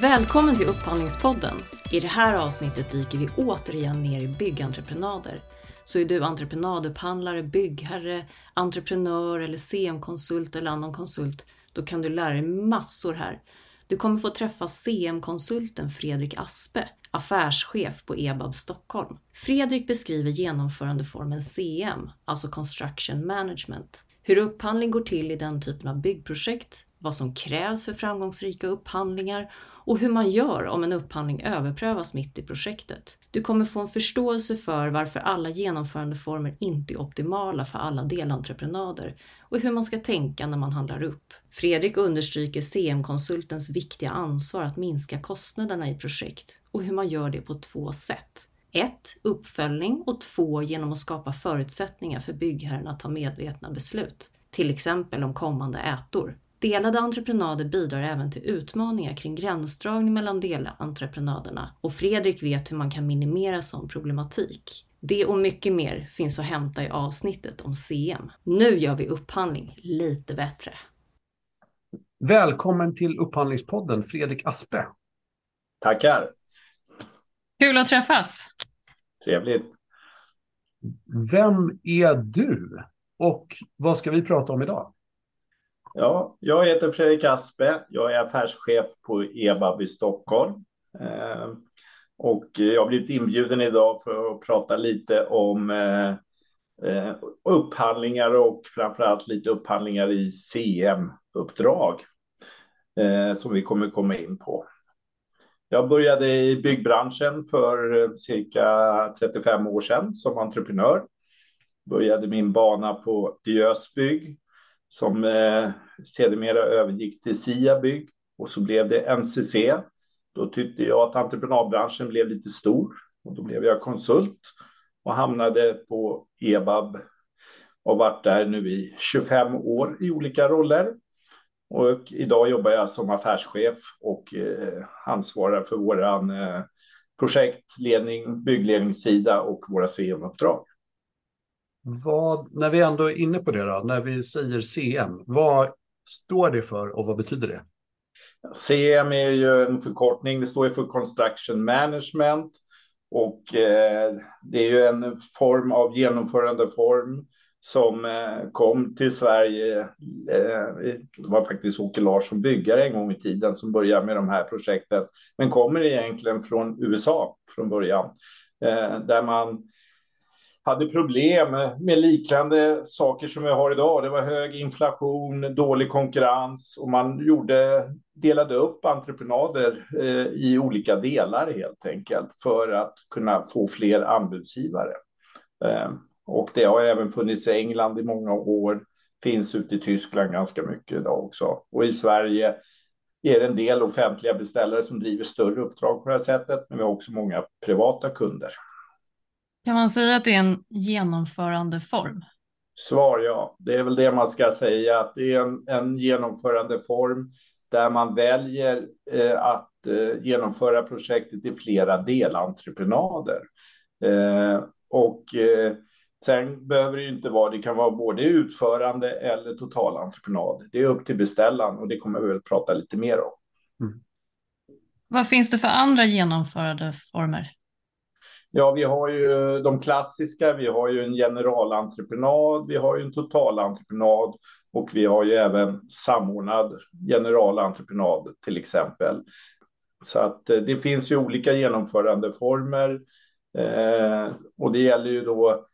Välkommen till Upphandlingspodden. I det här avsnittet dyker vi återigen ner i byggentreprenader. Så är du entreprenadupphandlare, byggherre, entreprenör eller CM-konsult eller annan konsult, då kan du lära dig massor här. Du kommer få träffa CM-konsulten Fredrik Aspe, affärschef på EBAB Stockholm. Fredrik beskriver genomförandeformen CM, alltså Construction Management. Hur upphandling går till i den typen av byggprojekt, vad som krävs för framgångsrika upphandlingar och hur man gör om en upphandling överprövas mitt i projektet. Du kommer få en förståelse för varför alla genomförandeformer inte är optimala för alla delentreprenader och hur man ska tänka när man handlar upp. Fredrik understryker CM-konsultens viktiga ansvar att minska kostnaderna i projekt och hur man gör det på två sätt. 1. Uppföljning och 2. Genom att skapa förutsättningar för byggherren att ta medvetna beslut, till exempel om kommande ätor. Delade entreprenader bidrar även till utmaningar kring gränsdragning mellan delentreprenaderna och Fredrik vet hur man kan minimera sån problematik. Det och mycket mer finns att hämta i avsnittet om CM. Nu gör vi upphandling lite bättre. Välkommen till Upphandlingspodden, Fredrik Aspe. Tackar. Kul att träffas. Trevligt. Vem är du och vad ska vi prata om idag? Ja, jag heter Fredrik Aspe. Jag är affärschef på EBAB i Stockholm. Eh, och jag har blivit inbjuden idag för att prata lite om eh, eh, upphandlingar och framförallt lite upphandlingar i CM-uppdrag som vi kommer komma in på. Jag började i byggbranschen för eh, cirka 35 år sedan som entreprenör. Började min bana på Diös bygg som eh, sedermera övergick till SIA Bygg och så blev det NCC. Då tyckte jag att entreprenadbranschen blev lite stor och då blev jag konsult och hamnade på EBAB och varit där nu i 25 år i olika roller. Och idag jobbar jag som affärschef och eh, ansvarar för våran eh, projektledning, byggledningssida och våra CM-uppdrag. Vad, när vi ändå är inne på det då, när vi säger CM, vad står det för och vad betyder det? CM är ju en förkortning, det står ju för Construction Management och eh, det är ju en form av genomförandeform som eh, kom till Sverige. Eh, det var faktiskt Åke Larsson, byggare en gång i tiden, som började med de här projekten, men kommer egentligen från USA från början, eh, där man hade problem med liknande saker som vi har idag. Det var hög inflation, dålig konkurrens och man gjorde, delade upp entreprenader i olika delar helt enkelt för att kunna få fler anbudsgivare. Och det har även funnits i England i många år, finns ute i Tyskland ganska mycket idag också. Och i Sverige är det en del offentliga beställare som driver större uppdrag på det här sättet, men vi har också många privata kunder. Kan man säga att det är en genomförandeform? Svar ja, det är väl det man ska säga, att det är en, en genomförandeform där man väljer eh, att eh, genomföra projektet i flera delentreprenader. Eh, och eh, sen behöver det ju inte vara, det kan vara både utförande eller totalentreprenad. Det är upp till beställaren och det kommer vi väl prata lite mer om. Mm. Vad finns det för andra genomförandeformer? Ja, vi har ju de klassiska. Vi har ju en generalentreprenad, vi har ju en totalentreprenad och vi har ju även samordnad generalentreprenad till exempel. Så att eh, det finns ju olika genomförandeformer eh, och det gäller ju då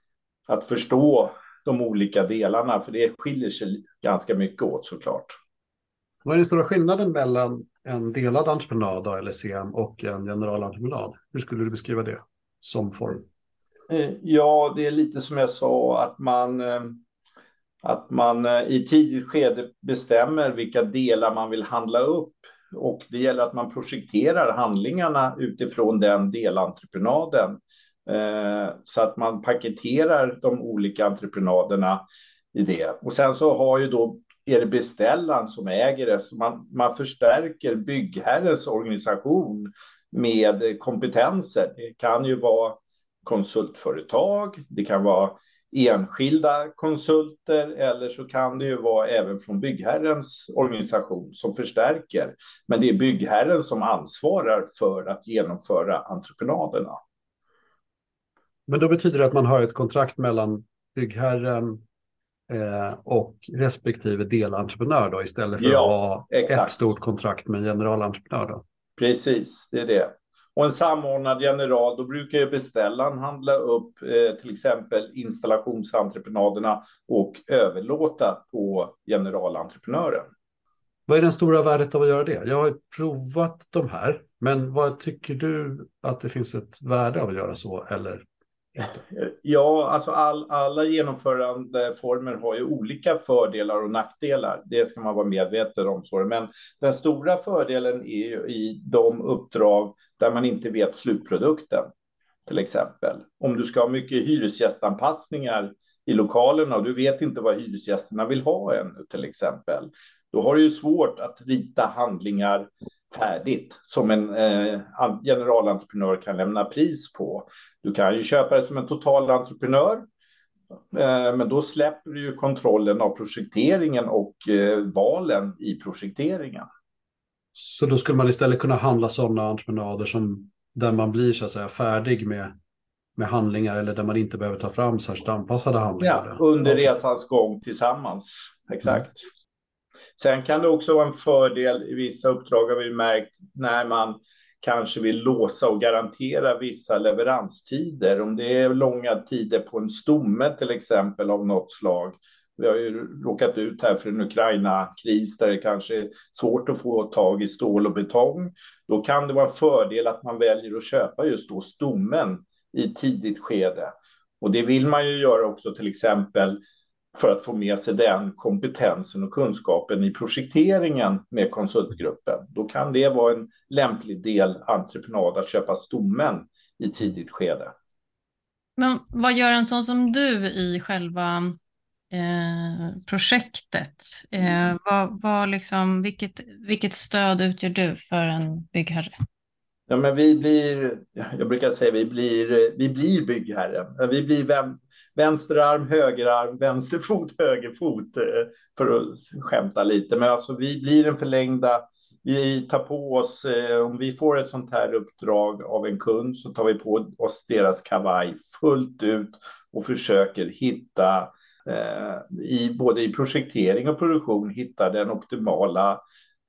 att förstå de olika delarna, för det skiljer sig ganska mycket åt såklart. Vad är den stora skillnaden mellan en delad entreprenad, eller CM, och en generalentreprenad? Hur skulle du beskriva det? som form? Eh, ja, det är lite som jag sa att man eh, att man eh, i tidigt skede bestämmer vilka delar man vill handla upp och det gäller att man projekterar handlingarna utifrån den delentreprenaden Eh, så att man paketerar de olika entreprenaderna i det. Och sen så har ju då är det beställaren som äger det, så man, man förstärker byggherrens organisation med kompetenser. Det kan ju vara konsultföretag, det kan vara enskilda konsulter eller så kan det ju vara även från byggherrens organisation som förstärker. Men det är byggherren som ansvarar för att genomföra entreprenaderna. Men då betyder det att man har ett kontrakt mellan byggherren eh, och respektive delentreprenör då istället för ja, att ha exakt. ett stort kontrakt med en generalentreprenör? Då? Precis, det är det. Och en samordnad general, då brukar ju beställaren handla upp eh, till exempel installationsentreprenaderna och överlåta på generalentreprenören. Vad är det stora värdet av att göra det? Jag har provat de här, men vad tycker du att det finns ett värde av att göra så eller Ja, alltså all, alla genomförandeformer har ju olika fördelar och nackdelar. Det ska man vara medveten om. Så. Men den stora fördelen är ju i de uppdrag där man inte vet slutprodukten. Till exempel om du ska ha mycket hyresgästanpassningar i lokalerna och du vet inte vad hyresgästerna vill ha ännu till exempel. Då har du ju svårt att rita handlingar färdigt som en eh, generalentreprenör kan lämna pris på. Du kan ju köpa det som en totalentreprenör, eh, men då släpper du ju kontrollen av projekteringen och eh, valen i projekteringen. Så då skulle man istället kunna handla sådana entreprenader som där man blir så att säga färdig med, med handlingar eller där man inte behöver ta fram särskilt anpassade handlingar? Ja, under resans gång tillsammans. Exakt. Mm. Sen kan det också vara en fördel i vissa uppdrag har vi märkt när man kanske vill låsa och garantera vissa leveranstider. Om det är långa tider på en stomme till exempel av något slag. Vi har ju råkat ut här för en Ukraina-kris där det kanske är svårt att få tag i stål och betong. Då kan det vara en fördel att man väljer att köpa just då stommen i tidigt skede. Och det vill man ju göra också till exempel för att få med sig den kompetensen och kunskapen i projekteringen med konsultgruppen. Då kan det vara en lämplig del entreprenad att köpa stommen i tidigt skede. Men vad gör en sån som du i själva eh, projektet? Eh, vad, vad liksom, vilket, vilket stöd utgör du för en byggherre? Ja, men vi blir, jag brukar säga vi blir, vi blir byggherren. Vi blir vän, vänsterarm, högerarm, vänsterfot, högerfot eh, för att skämta lite. Men alltså vi blir den förlängda, vi tar på oss, eh, om vi får ett sånt här uppdrag av en kund så tar vi på oss deras kavaj fullt ut och försöker hitta eh, i både i projektering och produktion hitta den optimala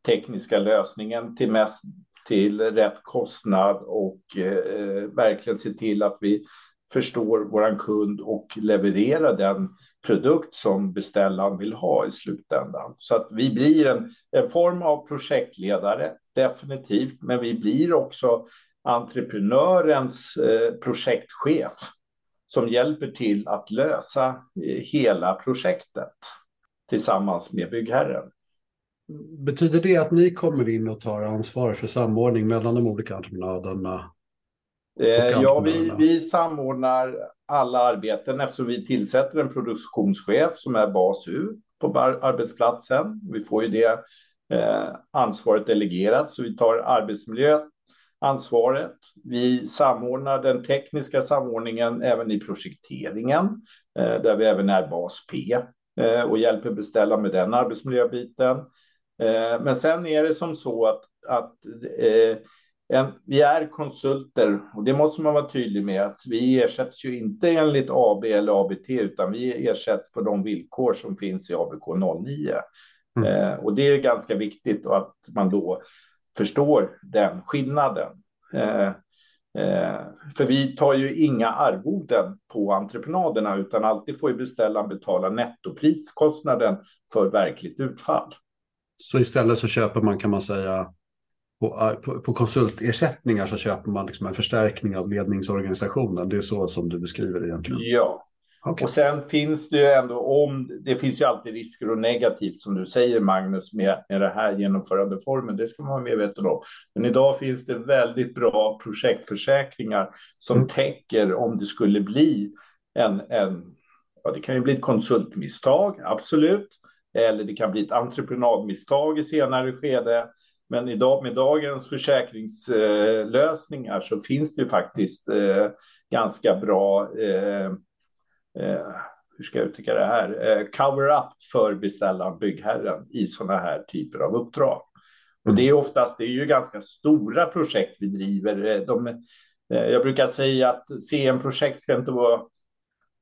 tekniska lösningen till mest till rätt kostnad och eh, verkligen se till att vi förstår våran kund och levererar den produkt som beställaren vill ha i slutändan. Så att vi blir en, en form av projektledare, definitivt, men vi blir också entreprenörens eh, projektchef som hjälper till att lösa eh, hela projektet tillsammans med byggherren. Betyder det att ni kommer in och tar ansvar för samordning mellan de olika entreprenaderna? Eh, ja, vi, vi samordnar alla arbeten eftersom vi tillsätter en produktionschef som är bas U på arbetsplatsen. Vi får ju det eh, ansvaret delegerat, så vi tar arbetsmiljöansvaret. Vi samordnar den tekniska samordningen även i projekteringen, eh, där vi även är bas P eh, och hjälper beställa med den arbetsmiljöbiten. Eh, men sen är det som så att, att eh, en, vi är konsulter och det måste man vara tydlig med att vi ersätts ju inte enligt AB eller ABT utan vi ersätts på de villkor som finns i ABK 09. Mm. Eh, och det är ganska viktigt att man då förstår den skillnaden. Eh, eh, för vi tar ju inga arvoden på entreprenaderna utan alltid får ju beställaren betala nettopriskostnaden för verkligt utfall. Så istället så köper man kan man säga på, på, på konsultersättningar så köper man liksom en förstärkning av ledningsorganisationen. Det är så som du beskriver det egentligen. Ja, okay. och sen finns det ju ändå om det finns ju alltid risker och negativt som du säger Magnus med, med det här genomförandeformen. Det ska man vara medveten om. Men idag finns det väldigt bra projektförsäkringar som mm. täcker om det skulle bli en, en ja, det kan ju bli ett konsultmisstag, absolut eller det kan bli ett entreprenadmisstag i senare skede. Men idag med dagens försäkringslösningar så finns det faktiskt eh, ganska bra eh, eh, hur ska jag uttrycka det här, cover-up för beställaren, byggherren i sådana här typer av uppdrag. Och det är oftast, det är ju ganska stora projekt vi driver. De, jag brukar säga att CM-projekt ska inte vara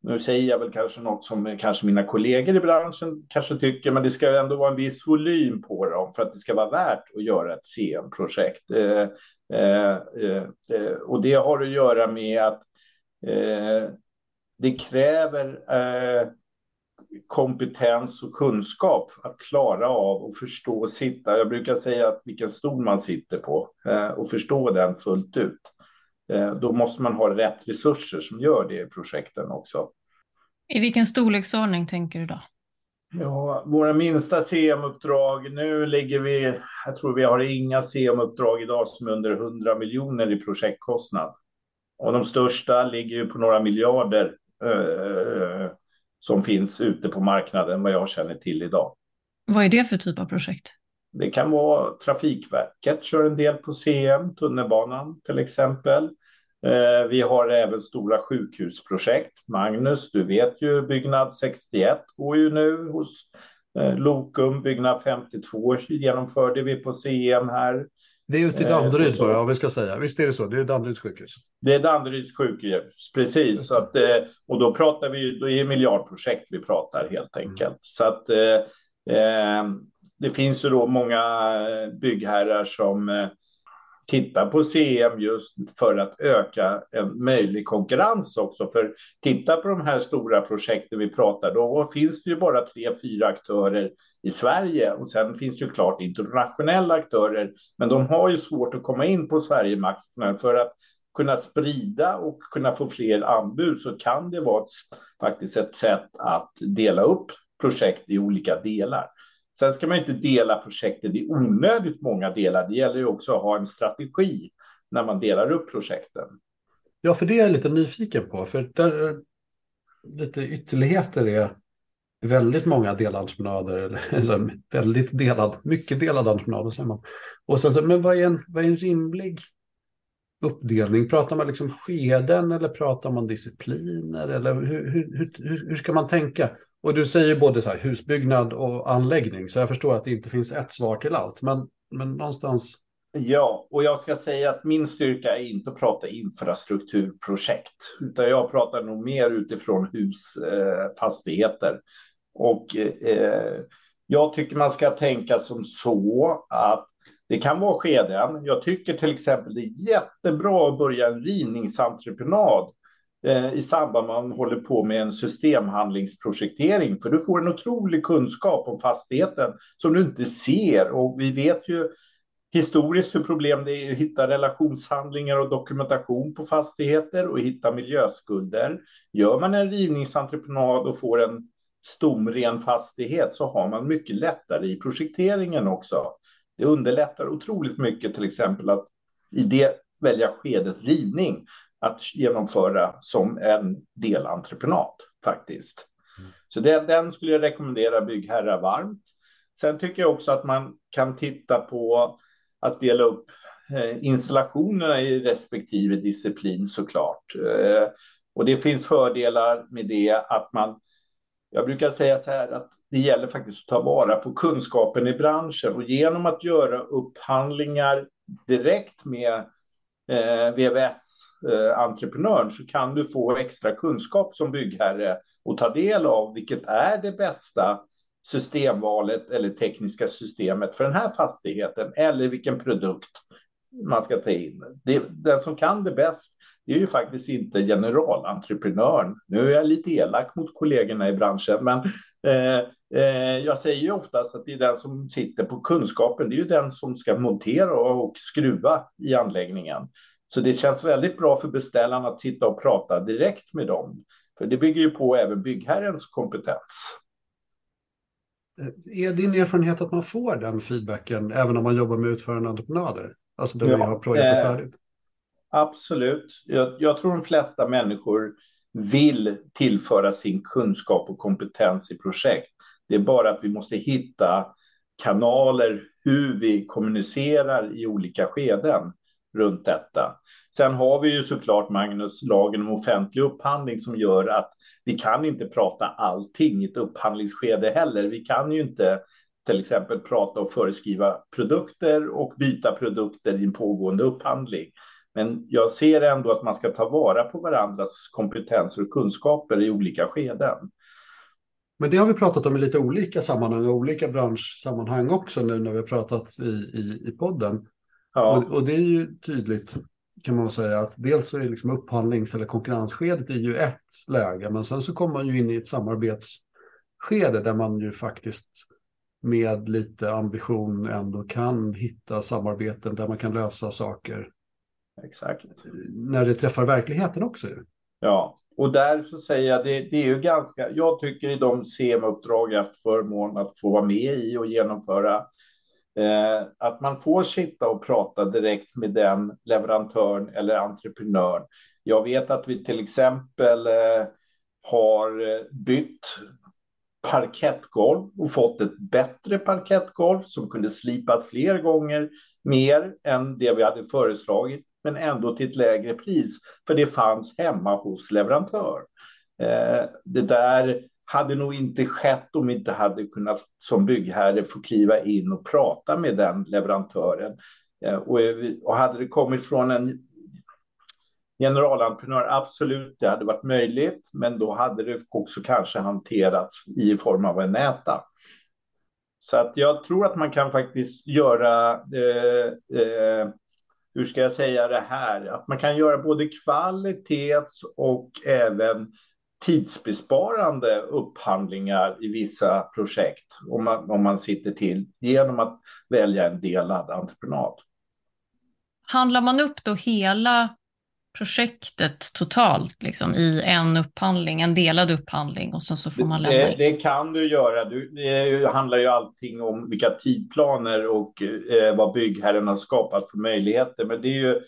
nu säger jag väl kanske något som kanske mina kollegor i branschen kanske tycker, men det ska ändå vara en viss volym på dem för att det ska vara värt att göra ett CM-projekt. Eh, eh, eh, och det har att göra med att eh, det kräver eh, kompetens och kunskap att klara av och förstå och sitta. Jag brukar säga att vilken stol man sitter på eh, och förstå den fullt ut. Eh, då måste man ha rätt resurser som gör det i projekten också. I vilken storleksordning tänker du då? Ja, våra minsta CM-uppdrag, nu ligger vi, jag tror vi har inga CM-uppdrag idag som är under 100 miljoner i projektkostnad. Och de största ligger ju på några miljarder eh, som finns ute på marknaden vad jag känner till idag. Vad är det för typ av projekt? Det kan vara Trafikverket kör en del på CM, tunnelbanan till exempel. Eh, vi har även stora sjukhusprojekt. Magnus, du vet ju byggnad 61 går ju nu hos eh, Lokum. Byggnad 52 genomförde vi på CM här. Det är ute i Danderyd bara, om vi ska säga. Visst är det så? Det är Danderyds sjukhus. Det är Danderyds sjukhus, precis. Så att, och då pratar vi, då är det miljardprojekt vi pratar helt enkelt. Mm. Så att eh, det finns ju då många eh, byggherrar som eh, tittar på CM just för att öka en möjlig konkurrens också. För titta på de här stora projekten vi pratar, då finns det ju bara tre, fyra aktörer i Sverige och sen finns det ju klart internationella aktörer, men de har ju svårt att komma in på Sverigemarknaden för att kunna sprida och kunna få fler anbud så kan det vara ett, faktiskt ett sätt att dela upp projekt i olika delar. Sen ska man inte dela projektet i onödigt många delar. Det gäller ju också att ha en strategi när man delar upp projekten. Ja, för det är jag lite nyfiken på. För där, lite ytterligheter är väldigt många delentreprenader, eller alltså, väldigt delad, mycket delad entreprenader säger man. Och sen, men vad är, en, vad är en rimlig uppdelning? Pratar man liksom skeden eller pratar man discipliner? Eller hur, hur, hur, hur ska man tänka? Och du säger både så här, husbyggnad och anläggning, så jag förstår att det inte finns ett svar till allt. Men, men någonstans... Ja, och jag ska säga att min styrka är inte att prata infrastrukturprojekt, utan jag pratar nog mer utifrån husfastigheter. Eh, och eh, jag tycker man ska tänka som så att det kan vara skeden. Jag tycker till exempel det är jättebra att börja en rivningsentreprenad eh, i samband med att man håller på med en systemhandlingsprojektering. För du får en otrolig kunskap om fastigheten som du inte ser. Och vi vet ju historiskt hur problem det är att hitta relationshandlingar och dokumentation på fastigheter och hitta miljöskulder. Gör man en rivningsentreprenad och får en stomren fastighet så har man mycket lättare i projekteringen också. Det underlättar otroligt mycket till exempel att i det välja skedet rivning att genomföra som en delentreprenad faktiskt. Mm. Så det, den skulle jag rekommendera byggherrar varmt. Sen tycker jag också att man kan titta på att dela upp eh, installationerna i respektive disciplin såklart. Eh, och det finns fördelar med det att man jag brukar säga så här att det gäller faktiskt att ta vara på kunskapen i branschen och genom att göra upphandlingar direkt med eh, VVS-entreprenören eh, så kan du få extra kunskap som byggherre och ta del av vilket är det bästa systemvalet eller tekniska systemet för den här fastigheten eller vilken produkt man ska ta in. Det, den som kan det bäst är ju faktiskt inte generalentreprenören. Nu är jag lite elak mot kollegorna i branschen, men eh, eh, jag säger ju oftast att det är den som sitter på kunskapen. Det är ju den som ska montera och skruva i anläggningen. Så det känns väldigt bra för beställaren att sitta och prata direkt med dem. För det bygger ju på även byggherrens kompetens. Är din erfarenhet att man får den feedbacken även om man jobbar med utförande entreprenader? Alltså då ja, vi har projektet eh, färdigt? Absolut. Jag, jag, tror de flesta människor vill tillföra sin kunskap och kompetens i projekt. Det är bara att vi måste hitta kanaler hur vi kommunicerar i olika skeden. runt detta. Sen har vi ju såklart, Magnus, lagen om offentlig upphandling som gör att vi kan inte prata allting i ett upphandlingsskede heller. Vi kan ju inte till exempel prata och föreskriva produkter och byta produkter i en pågående upphandling. Men jag ser ändå att man ska ta vara på varandras kompetenser och kunskaper i olika skeden. Men det har vi pratat om i lite olika sammanhang och olika branschsammanhang också nu när vi har pratat i, i, i podden. Ja. Och, och, det är ju tydligt kan man säga att dels så är liksom upphandlings eller konkurrensskedet är ju ett läge, men sen så kommer man ju in i ett samarbetsskede där man ju faktiskt med lite ambition ändå kan hitta samarbeten där man kan lösa saker. Exakt. När det träffar verkligheten också. Ja, och där så säger jag det, det är ju ganska, jag tycker i de CM-uppdrag jag haft förmån att få vara med i och genomföra, eh, att man får sitta och prata direkt med den leverantören eller entreprenören. Jag vet att vi till exempel eh, har eh, bytt parkettgolv och fått ett bättre parkettgolv som kunde slipas fler gånger mer än det vi hade föreslagit, men ändå till ett lägre pris, för det fanns hemma hos leverantör. Eh, det där hade nog inte skett om vi inte hade kunnat som byggherre få kliva in och prata med den leverantören. Eh, och, eh, och hade det kommit från en generalentreprenör, absolut, det hade varit möjligt, men då hade det också kanske hanterats i form av en näta. Så att jag tror att man kan faktiskt göra, eh, eh, hur ska jag säga det här, att man kan göra både kvalitets och även tidsbesparande upphandlingar i vissa projekt om man, om man sitter till genom att välja en delad entreprenad. Handlar man upp då hela projektet totalt liksom, i en upphandling, en delad upphandling och sen så får man lämna det, det kan du göra. Du, det handlar ju allting om vilka tidplaner och eh, vad byggherren har skapat för möjligheter. Men det är ju,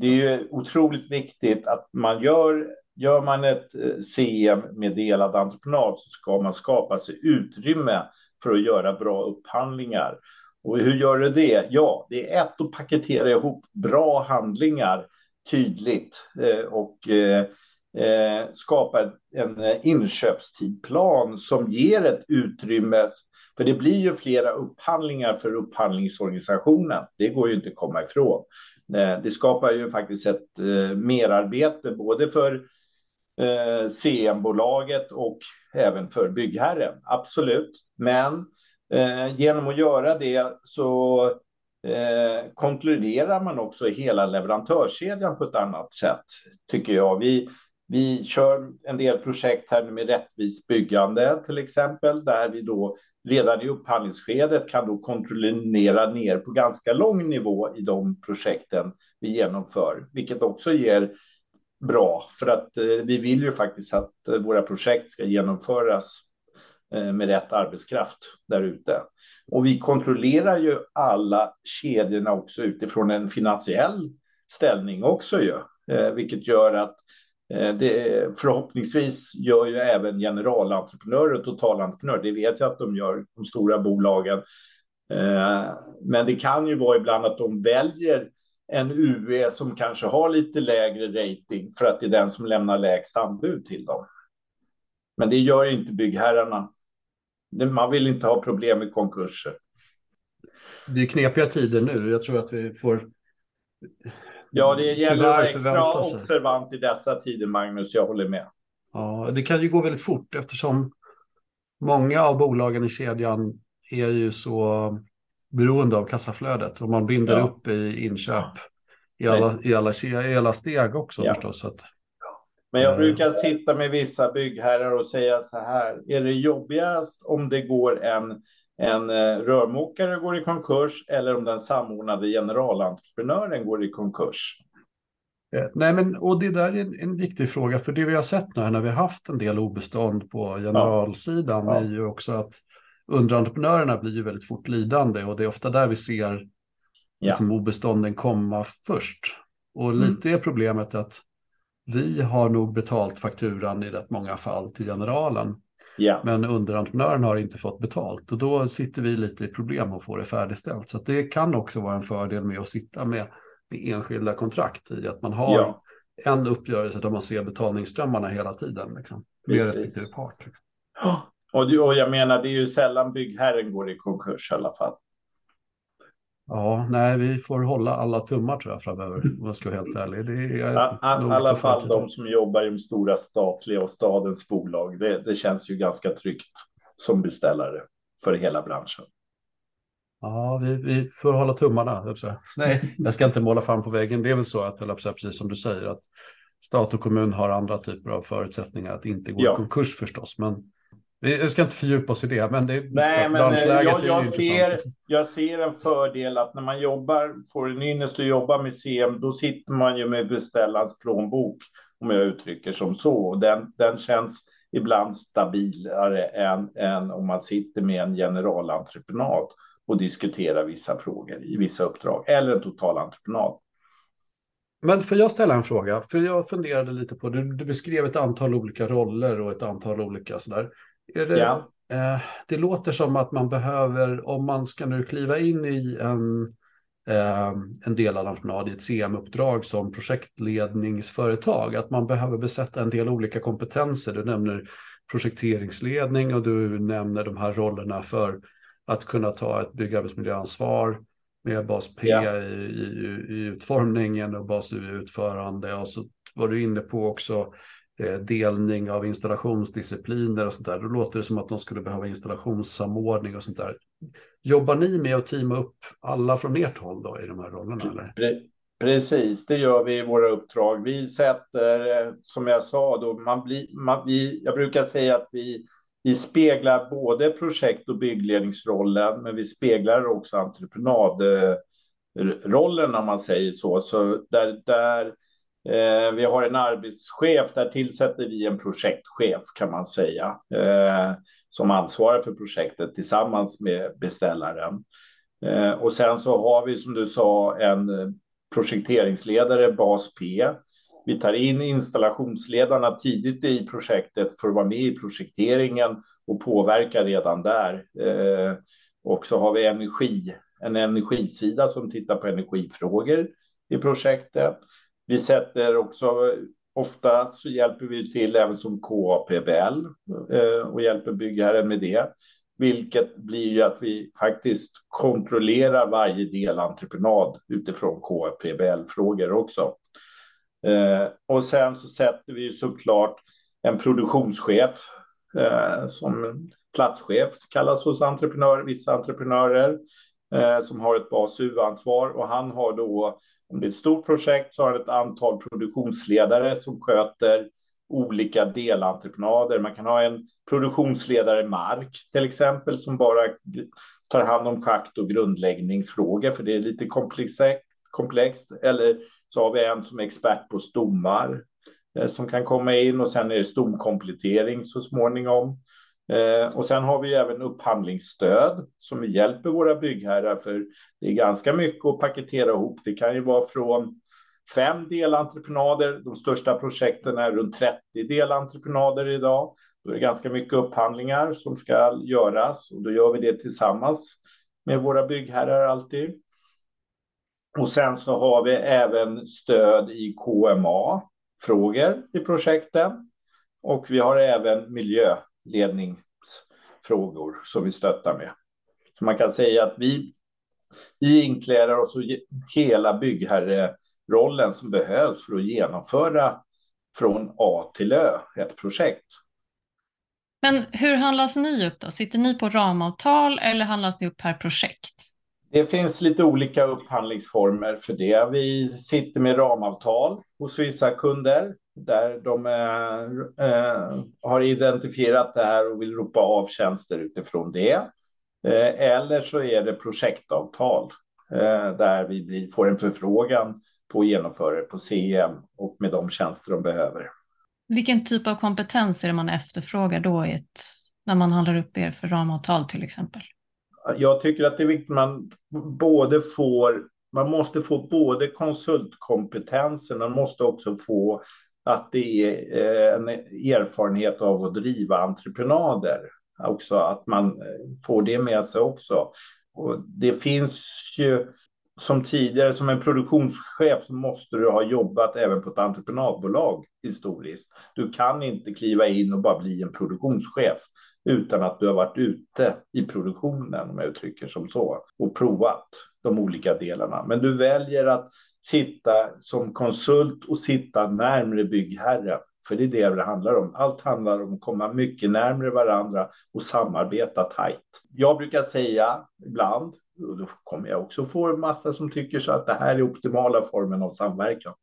det är ju otroligt viktigt att man gör Gör man ett eh, CM med delad entreprenad så ska man skapa sig utrymme för att göra bra upphandlingar. Och hur gör du det? Ja, det är ett att paketera ihop bra handlingar tydligt eh, och eh, eh, skapa en inköpstidplan som ger ett utrymme. För det blir ju flera upphandlingar för upphandlingsorganisationen. Det går ju inte att komma ifrån. Det skapar ju faktiskt ett merarbete både för CM-bolaget och även för byggherren. Absolut. Men genom att göra det så eh, kontrollerar man också hela leverantörskedjan på ett annat sätt, tycker jag. Vi, vi kör en del projekt här med rättvist byggande till exempel, där vi då redan i upphandlingsskedet kan då kontrollera ner på ganska lång nivå i de projekten vi genomför, vilket också ger bra, för att eh, vi vill ju faktiskt att eh, våra projekt ska genomföras eh, med rätt arbetskraft där ute. Och vi kontrollerar ju alla kedjorna också utifrån en finansiell ställning också ju, eh, vilket gör att eh, det förhoppningsvis gör ju även generalentreprenörer och totalentreprenörer. Det vet jag att de gör, de stora bolagen. Eh, men det kan ju vara ibland att de väljer en UE som kanske har lite lägre rating för att det är den som lämnar lägst anbud till dem. Men det gör inte byggherrarna man vill inte ha problem med konkurser. Det är knepiga tider nu. Jag tror att vi får... Ja, det gäller att vara extra observant i dessa tider, Magnus. Jag håller med. Ja, det kan ju gå väldigt fort eftersom många av bolagen i kedjan är ju så beroende av kassaflödet och man binder ja. upp i inköp i alla, i alla, i alla steg också ja. förstås. Så att, men jag brukar sitta med vissa byggherrar och säga så här. Är det jobbigast om det går en, en eh, rörmokare går i konkurs eller om den samordnade generalentreprenören går i konkurs? Eh, nej, men och det där är en, en, viktig fråga, för det vi har sett nu när vi har haft en del obestånd på generalsidan ja. Ja. är ju också att underentreprenörerna blir ju väldigt fort lidande och det är ofta där vi ser ja. liksom, obestånden komma först. Och mm. lite mm. är problemet att vi har nog betalt fakturan i rätt många fall till generalen. Yeah. Men underentreprenören har inte fått betalt och då sitter vi lite i problem och får det färdigställt. Så det kan också vara en fördel med att sitta med med enskilda kontrakt i att man har ja. en uppgörelse där man ser betalningsströmmarna hela tiden. Liksom, med respektive part. Liksom. Och, och jag menar, det är ju sällan byggherren går i konkurs i alla fall. Ja, nej, vi får hålla alla tummar tror jag framöver, om jag ska vara helt ärlig. Det är I alla fall de som jobbar i de stora statliga och stadens bolag. Det, det känns ju ganska tryggt som beställare för hela branschen. Ja, vi, vi får hålla tummarna. Nej, jag ska inte måla fram på väggen. Det är väl så att, precis som du säger, att stat och kommun har andra typer av förutsättningar att inte gå ja. i konkurs förstås. Men vi ska inte fördjupa oss i det, men det Nej, men eh, jag, jag ser, jag ser en fördel att när man jobbar, får en ynnest att jobba med CM, då sitter man ju med beställarens plånbok, om jag uttrycker som så. Den, den känns ibland stabilare än, än om man sitter med en generalentreprenad och diskuterar vissa frågor i vissa uppdrag eller en totalentreprenad. Men får jag ställa en fråga? För jag funderade lite på, du, du beskrev ett antal olika roller och ett antal olika sådär. Det, ja. eh, det låter som att man behöver, om man ska nu kliva in i en eh, en del av entreprenad i ett CM-uppdrag som projektledningsföretag. Att man behöver besätta en del olika kompetenser. Du nämner projekteringsledning och du nämner de här rollerna för att kunna ta ett byggarbetsmiljöansvar med bas P ja. i, i, i, utformningen och bas U i utförande. Och så var du inne på också Eh, delning av installationsdiscipliner och sånt där. Då låter det som att de skulle behöva installationssamordning och sånt där. Jobbar ni med att teama upp alla från ert håll då i de här rollerna? Eller? Precis, det gör vi i våra uppdrag. Vi sätter, som jag sa, då, man blir, man, vi, jag brukar säga att vi, vi speglar både projekt och byggledningsrollen, men vi speglar också entreprenadrollen eh, om man säger så. Så där, där eh, vi har en arbetschef, där tillsätter vi en projektchef kan man säga. Eh, som ansvarar för projektet tillsammans med beställaren. Eh, och sen så har vi som du sa en eh, projekteringsledare, bas P. Vi tar in installationsledarna tidigt i projektet för att vara med i projekteringen och påverka redan där. Eh, och så har vi energi, en energisida som tittar på energifrågor i projektet. Vi sätter också Ofta så hjälper vi till även som KAPBL eh, och hjälper byggherren med det. Vilket blir ju att vi faktiskt kontrollerar varje delentreprenad utifrån KAPBL-frågor också. Eh, och sen så sätter vi såklart en produktionschef eh, som platschef kallas hos entreprenörer, vissa entreprenörer som har ett bas U-ansvar och han har då om det är ett stort projekt så har det ett antal produktionsledare som sköter olika delentreprenader. Man kan ha en produktionsledare mark till exempel som bara tar hand om schakt och grundläggningsfrågor för det är lite komplext. Eller så har vi en som är expert på stommar eh, som kan komma in och sen är det stomkomplettering så småningom. Eh, och sen har vi även upphandlingsstöd som vi hjälper våra byggherrar för det är ganska mycket att paketera ihop. Det kan ju vara från fem delentreprenader. De största projekten är runt 30 delentreprenader idag. Då är det ganska mycket upphandlingar som ska göras och då gör vi det tillsammans med våra byggherrar alltid. Och sen så har vi även stöd i KMA-frågor i projekten. Och vi har även miljö ledningsfrågor som vi stöttar med. Så man kan säga att vi, vi inkläder oss hela byggherrerollen som behövs för att genomföra från A till Ö ett projekt. Men hur handlas ni upp då? Sitter ni på ramavtal eller handlas ni upp per projekt? Det finns lite olika upphandlingsformer för det. Vi sitter med ramavtal hos vissa kunder där de eh, har identifierat det här och vill ropa av tjänster utifrån det. Eh, eller så är det projektavtal eh, där vi får en förfrågan på genomförare på CM och med de tjänster de behöver. Vilken typ av kompetens är det man efterfrågar då ett, när man handlar upp er för ramavtal till exempel? Jag tycker att det är viktigt att man både får man måste få både konsultkompetensen, man måste också få att det är eh, en erfarenhet av att driva entreprenader. Också att man eh, får det med sig också. Och det finns ju som tidigare, som en produktionschef så måste du ha jobbat även på ett entreprenadbolag historiskt. Du kan inte kliva in och bara bli en produktionschef utan att du har varit ute i produktionen, om jag uttrycker som så, och provat de olika delarna. Men du väljer att sitta som konsult och sitta närmre byggherren. För det är det det handlar om. Allt handlar om att komma mycket närmre varandra och samarbeta tajt. Jag brukar säga ibland, och då kommer jag också få en massa som tycker så att det här är optimala formen av samverkan.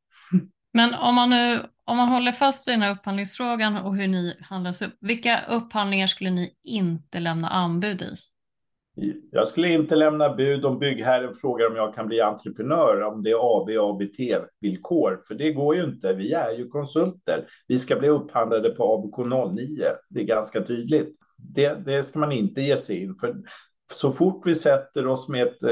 Men om man nu om man håller fast vid den här upphandlingsfrågan och hur ni handlas upp, vilka upphandlingar skulle ni inte lämna anbud i? Jag skulle inte lämna bud om byggherren frågar om jag kan bli entreprenör, om det är AB ABT-villkor, för det går ju inte. Vi är ju konsulter. Vi ska bli upphandlade på ABK 09. Det är ganska tydligt. Det, det ska man inte ge sig in för. Så fort vi sätter oss med ett eh,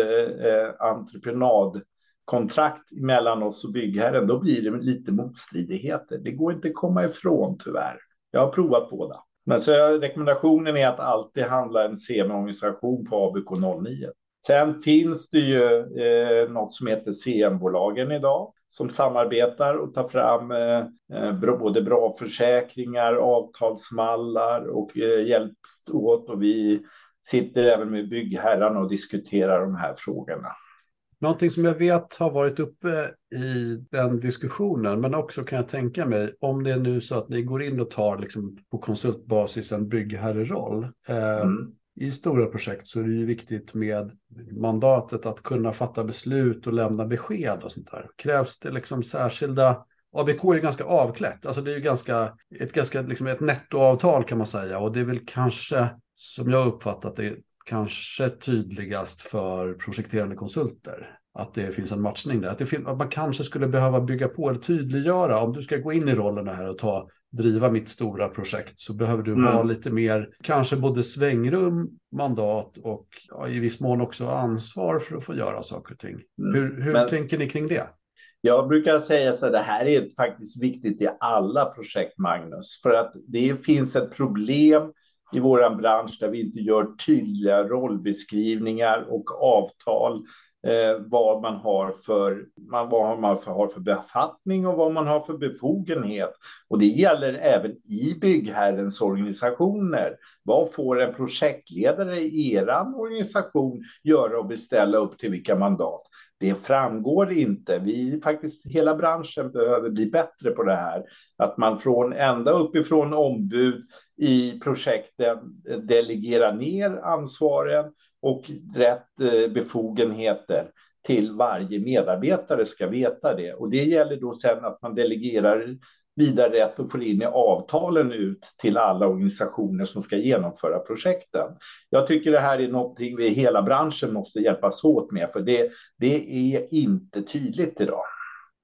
eh entreprenadkontrakt mellan oss och byggherren, då blir det lite motstridigheter. Det går inte att komma ifrån tyvärr. Jag har provat båda. Men så rekommendationen är att alltid handla en CM-organisation på ABK 09. Sen finns det ju eh, något som heter CM-bolagen idag som samarbetar och tar fram eh, eh både bra försäkringar, avtalsmallar och eh, hjälps åt. Och vi sitter även med byggherrarna och diskuterar de här frågorna. Någonting som jag vet har varit uppe i den diskussionen, men också kan jag tänka mig, om det är nu så att ni går in och tar liksom på konsultbasis en byggherreroll. Eh, mm. I stora projekt så är det ju viktigt med mandatet att kunna fatta beslut och lämna besked och sånt där. Krävs det liksom särskilda ABK är ju ganska avklätt, alltså det är ju ganska, ett, ganska, liksom ett nettoavtal kan man säga och det är väl kanske, som jag uppfattat det, kanske tydligast för projekterande konsulter. Att det finns en matchning där. Att, det att man kanske skulle behöva bygga på eller tydliggöra. Om du ska gå in i rollerna här och ta, driva mitt stora projekt så behöver du mm. ha lite mer, kanske både svängrum, mandat och ja, i viss mån också ansvar för att få göra saker och ting. Mm. Hur, hur Men... tänker ni kring det? Jag brukar säga så det här är faktiskt viktigt i alla projekt, Magnus, för att det finns ett problem i vår bransch där vi inte gör tydliga rollbeskrivningar och avtal eh, vad man har för man, vad man har för befattning och vad man har för befogenhet. Och det gäller även i byggherrens organisationer. Vad får en projektledare i er organisation göra och beställa upp till vilka mandat? Det framgår inte. Vi faktiskt, hela branschen behöver bli bättre på det här. Att man från ända uppifrån ombud i projekten eh, delegerar ner ansvaren och rätt eh, befogenheter till varje medarbetare ska veta det. Och det gäller då sen att man delegerar vidare rätt och får in i avtalen ut till alla organisationer som ska genomföra projekten. Jag tycker det här är någonting vi hela branschen måste hjälpas åt med, för det, det är inte tydligt idag.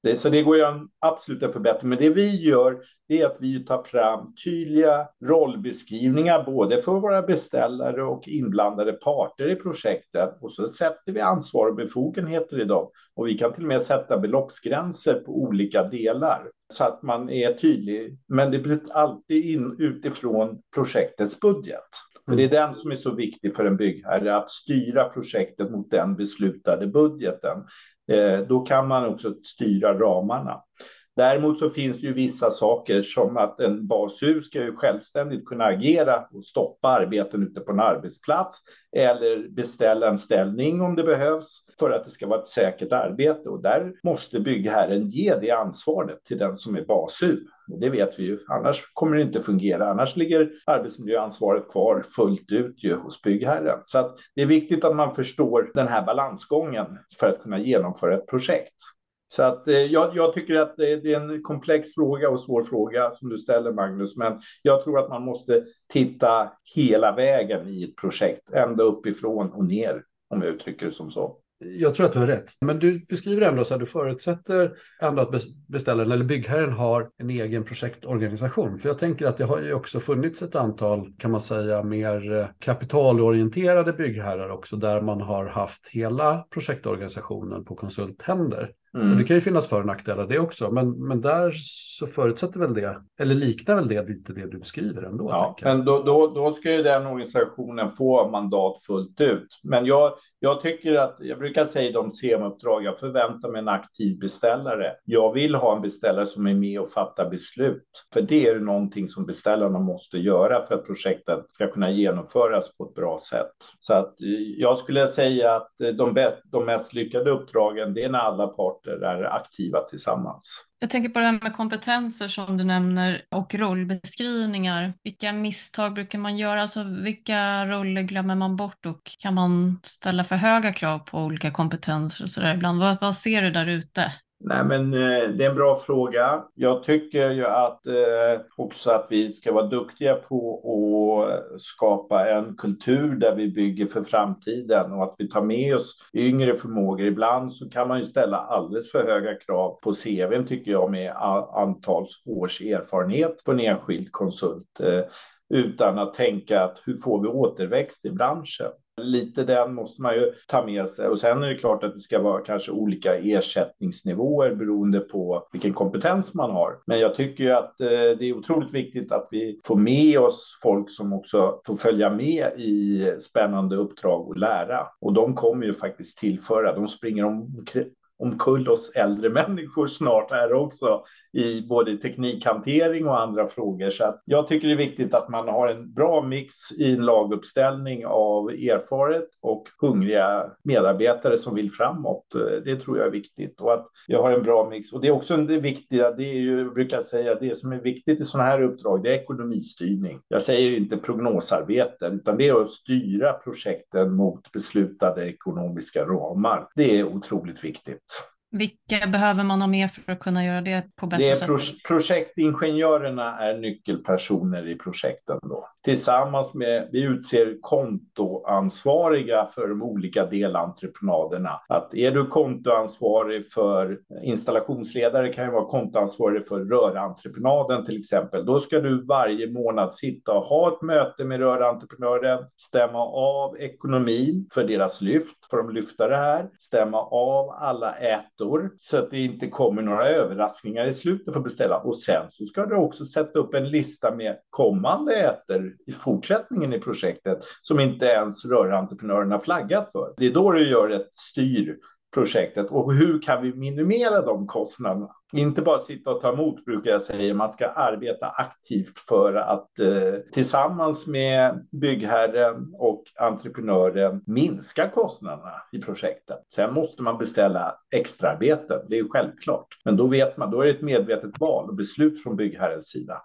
Det, så det går ju en absolut en förbättring. Men det vi gör det är att vi tar fram tydliga rollbeskrivningar både för våra beställare och inblandade parter i projektet. Och så sätter vi ansvar och befogenheter i dem. Och vi kan till och med sätta beloppsgränser på olika delar så att man är tydlig. Men det blir alltid in, utifrån projektets budget. För det är den som är så viktig för en byggherre, att styra projektet mot den beslutade budgeten. Eh, då kan man också styra ramarna. Däremot så finns det ju vissa saker som att en basur ska ju självständigt kunna agera och stoppa arbeten ute på en arbetsplats eller beställa en ställning om det behövs för att det ska vara ett säkert arbete. Och där måste byggherren ge det ansvaret till den som är basur. Det vet vi ju, annars kommer det inte fungera. Annars ligger arbetsmiljöansvaret kvar fullt ut ju hos byggherren. Så att det är viktigt att man förstår den här balansgången för att kunna genomföra ett projekt. Så att, eh, jag, jag, tycker att det, det, är en komplex fråga och svår fråga som du ställer, Magnus. Men jag tror att man måste titta hela vägen i ett projekt, ända uppifrån och ner, om jag uttrycker det som så. Jag tror att du har rätt. Men du beskriver ändå så att du förutsätter ändå att beställaren eller byggherren har en egen projektorganisation. För jag tänker att det har ju också funnits ett antal, kan man säga, mer eh, kapitalorienterade byggherrar också, där man har haft hela projektorganisationen på konsulthänder. Mm. Och det kan ju finnas för och nackdelar det också, men, men där så förutsätter väl det, eller liknar väl det lite det du beskriver ändå? Ja, men då, då, då ska ju den organisationen få mandat fullt ut. Men jag, jag tycker att, jag brukar säga de CM-uppdrag, jag förväntar mig en aktiv beställare. Jag vill ha en beställare som är med och fattar beslut, för det är någonting som beställarna måste göra för att projektet ska kunna genomföras på ett bra sätt. Så att eh, jag skulle säga att eh, de, de mest lyckade uppdragen, det är när alla parter är aktiva tillsammans. Jag tänker på det här med kompetenser som du nämner och rollbeskrivningar. Vilka misstag brukar man göra? Alltså vilka roller glömmer man bort och kan man ställa för höga krav på olika kompetenser och sådär ibland? Vad, vad ser du där ute? Nej, men eh, det är en bra fråga. Jag tycker ju att eh, också att vi ska vara duktiga på att skapa en kultur där vi bygger för framtiden och att vi tar med oss yngre förmågor. Ibland så kan man ju ställa alldeles för höga krav på CVn tycker jag med antals års erfarenhet på en enskild konsult eh, utan att tänka att hur får vi återväxt i branschen? Lite den måste man ju ta med sig. Och sen är det klart att det ska vara kanske olika ersättningsnivåer beroende på vilken kompetens man har. Men jag tycker ju att eh, det är otroligt viktigt att vi får med oss folk som också får följa med i spännande uppdrag och lära. Och de kommer ju faktiskt tillföra. De springer om, omkull oss äldre människor snart här också i både teknikhantering och andra frågor. Så att jag tycker det är viktigt att man har en bra mix i en laguppställning av erfaret och hungriga medarbetare som vill framåt. Det tror jag är viktigt och att vi har en bra mix. Och det är också det viktiga, det är ju, jag brukar säga, det som är viktigt i sådana här uppdrag, det är ekonomistyrning. Jag säger inte prognosarbete, utan det är att styra projekten mot beslutade ekonomiska ramar. Det är otroligt viktigt. Vilka behöver man ha med för att kunna göra det på bästa det sätt? Pro projektingenjörerna är nyckelpersoner i projekten. Då. Tillsammans med, vi utser kontoansvariga för de olika delentreprenaderna. Att är du kontoansvarig för installationsledare kan ju vara kontoansvarig för rörentreprenaden till exempel. Då ska du varje månad sitta och ha ett möte med rörentreprenören, stämma av ekonomin för deras lyft, för de lyfta det här, stämma av alla ätor ettor så att det inte kommer några överraskningar i slutet för beställa. Och sen så ska du också sätta upp en lista med kommande i fortsättningen i projektet som inte ens rörentreprenörerna flaggat för. Det är då du gör ett styr projektet och hur kan vi minimera de kostnaderna? Inte bara sitta och ta emot brukar jag säga. Man ska arbeta aktivt för att eh, tillsammans med byggherren och entreprenören minska kostnaderna i projekten. Sen måste man beställa extraarbeten. Det är ju självklart, men då vet man. Då är det ett medvetet val och beslut från byggherrens sida.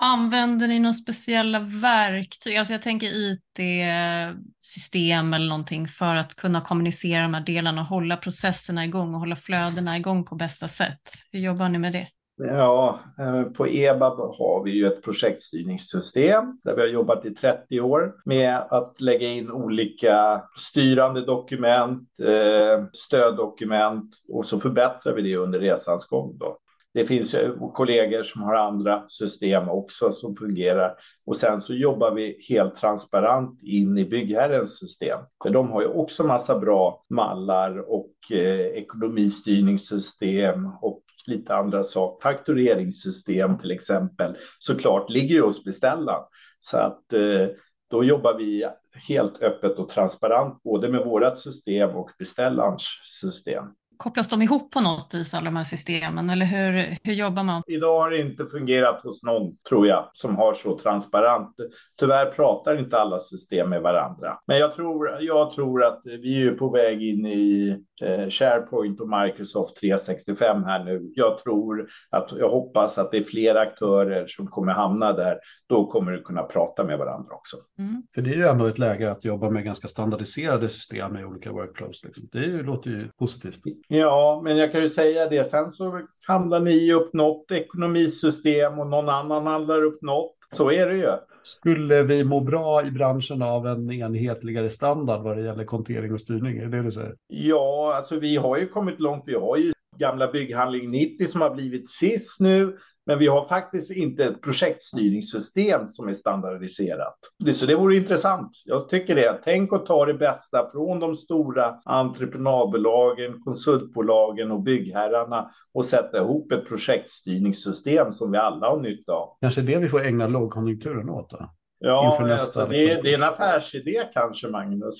Använder ni några speciella verktyg? Alltså jag tänker IT-system eller någonting för att kunna kommunicera de här delarna och hålla processerna igång och hålla flödena igång på bästa sätt. Hur jobbar ni med det? Ja, eh, på EBAB har vi ju ett projektstyrningssystem där vi har jobbat i 30 år med att lägga in olika styrande dokument, eh, stöddokument och så förbättrar vi det under resans gång. Då. Det finns kollegor som har andra system också som fungerar. Och sen så jobbar vi helt transparent in i byggherrens system. För de har ju också massa bra mallar och eh, ekonomistyrningssystem och lite andra saker. Faktureringssystem till exempel såklart ligger ju hos beställaren. Så att eh, då jobbar vi helt öppet och transparent både med vårt system och beställarens system kopplas de ihop på något vis, alla de här systemen? Eller hur, hur jobbar man? Idag har det inte fungerat hos någon, tror jag, som har så transparent. Tyvärr pratar inte alla system med varandra. Men jag tror, jag tror att vi är på väg in i eh, SharePoint och Microsoft 365 här nu. Jag tror att, jag hoppas att det är fler aktörer som kommer hamna där. Då kommer det kunna prata med varandra också. Mm. För det är ju ändå ett läge att jobba med ganska standardiserade system i olika workflows. Liksom. Det låter ju positivt. Ja, men jag kan ju säga det. Sen så handlar ni upp något ekonomisystem och någon annan handlar upp något. Så är det ju. Skulle vi må bra i branschen av en enhetligare standard vad det gäller kontering och styrning? Är det det du säger? Ja, alltså vi har ju kommit långt. Vi har ju gamla bygghandling 90 som har blivit SIS nu. Men vi har faktiskt inte ett projektstyrningssystem som är standardiserat. Så det vore intressant. Jag tycker det. Tänk att ta det bästa från de stora entreprenadbolagen, konsultbolagen och byggherrarna och sätta ihop ett projektstyrningssystem som vi alla har nytta av. Kanske det vi får ägna lågkonjunkturen åt då? Ja, alltså, det, är, det är en affärsidé kanske, Magnus.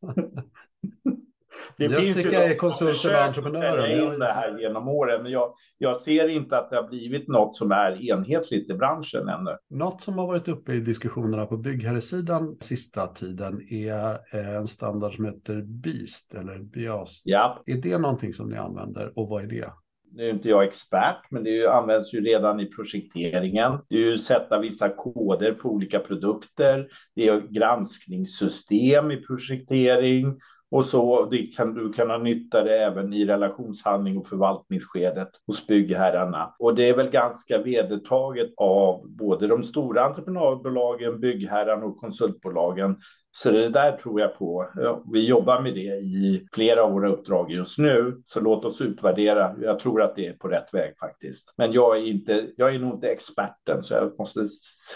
Det Jessica är konsult och entreprenör. in det här genom åren, men jag, jag ser inte att det har blivit något som är enhetligt i branschen ännu. Något som har varit uppe i diskussionerna på byggherresidan sista tiden är en standard som heter BEAST eller BIAST. Ja. Är det någonting som ni använder och vad är det? nu är inte jag expert, men det används ju redan i projekteringen. Det är ju sätta vissa koder på olika produkter. Det är granskningssystem i projektering och så det kan du kan ha nytta det även i relationshandling och förvaltningsskedet hos byggherrarna. Och det är väl ganska vedertaget av både de stora entreprenadbolagen, byggherrarna och konsultbolagen. Så det där tror jag på. Vi jobbar med det i flera av våra uppdrag just nu, så låt oss utvärdera. Jag tror att det är på rätt väg faktiskt. Men jag är, inte, jag är nog inte experten, så jag måste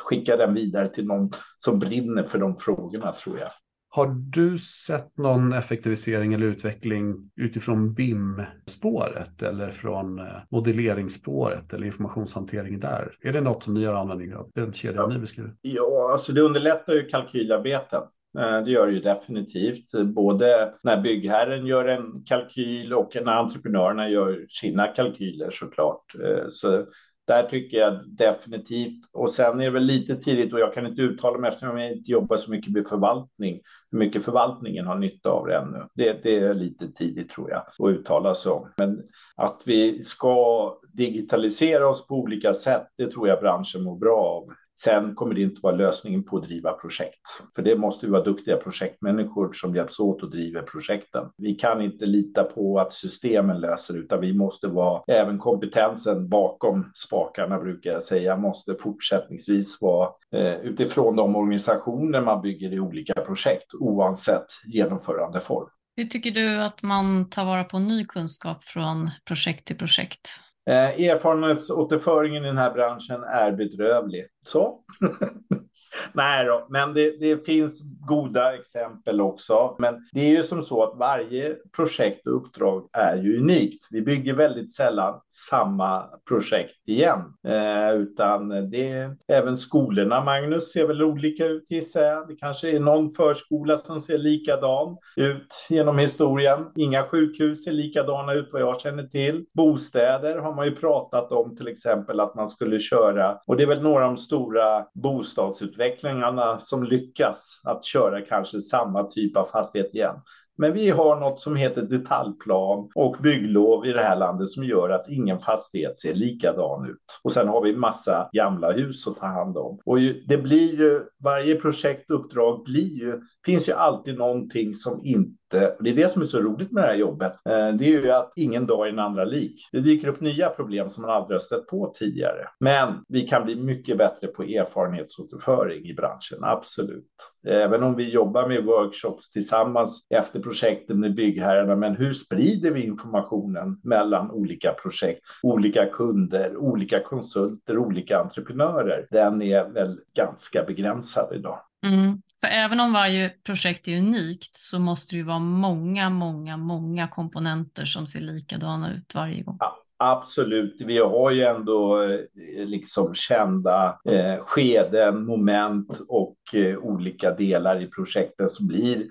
skicka den vidare till någon som brinner för de frågorna tror jag. Har du sett någon effektivisering eller utveckling utifrån BIM-spåret eller från eh, modelleringsspåret eller informationshantering där? Är det något som ni har användning av, den kedjan ja. ni beskriver? Ja, alltså det underlättar ju kalkylarbeten. Eh, det gör det ju definitivt. Både när byggherren gör en kalkyl och när entreprenörerna gör sina kalkyler såklart. Eh, så där tycker jag definitivt. Och sen är det väl lite tidigt och jag kan inte uttala mig eftersom jag inte jobbar så mycket med förvaltning. Hur mycket förvaltningen har nytta av det ännu. Det, det är lite tidigt tror jag att uttala sig om. Men att vi ska digitalisera oss på olika sätt, det tror jag branschen mår bra av. Sen kommer det inte vara lösningen på att driva projekt, för det måste vi vara duktiga projektmänniskor som hjälps åt att driva projekten. Vi kan inte lita på att systemen löser, utan vi måste vara även kompetensen bakom spakarna brukar jag säga måste fortsättningsvis vara eh, utifrån de organisationer man bygger i olika projekt oavsett genomförandeform. Hur tycker du att man tar vara på ny kunskap från projekt till projekt? Eh, erfarenhetsåterföringen i den här branschen är bedrövlig. Så. Nej då, men det, det, finns goda exempel också. Men det är ju som så att varje projekt och uppdrag är ju unikt. Vi bygger väldigt sällan samma projekt igen, eh, utan det även skolorna. Magnus ser väl olika ut gissar jag. Det kanske är någon förskola som ser likadan ut genom historien. Inga sjukhus ser likadana ut vad jag känner till. Bostäder har man ju pratat om till exempel att man skulle köra och det är väl några av de stora bostadsutvecklingarna som lyckas att köra kanske samma typ av fastighet igen. Men vi har något som heter detaljplan och bygglov i det här landet som gör att ingen fastighet ser likadan ut. Och sen har vi massa gamla hus att ta hand om. Och det blir ju, varje projektuppdrag blir ju, finns ju alltid någonting som inte det är det som är så roligt med det här jobbet. Eh, det är ju att ingen dag är den andra lik. Det dyker upp nya problem som man aldrig har stött på tidigare. Men vi kan bli mycket bättre på erfarenhetsåterföring i branschen, absolut. Även om vi jobbar med workshops tillsammans efter projekten med byggherrarna. Men hur sprider vi informationen mellan olika projekt, olika kunder, olika konsulter, olika entreprenörer? Den är väl ganska begränsad idag. Mm. För även om varje projekt är unikt så måste det ju vara många, många, många komponenter som ser likadana ut varje gång. Ja. Absolut, vi har ju ändå eh, liksom kända eh, skeden, moment och eh, olika delar i projekten som blir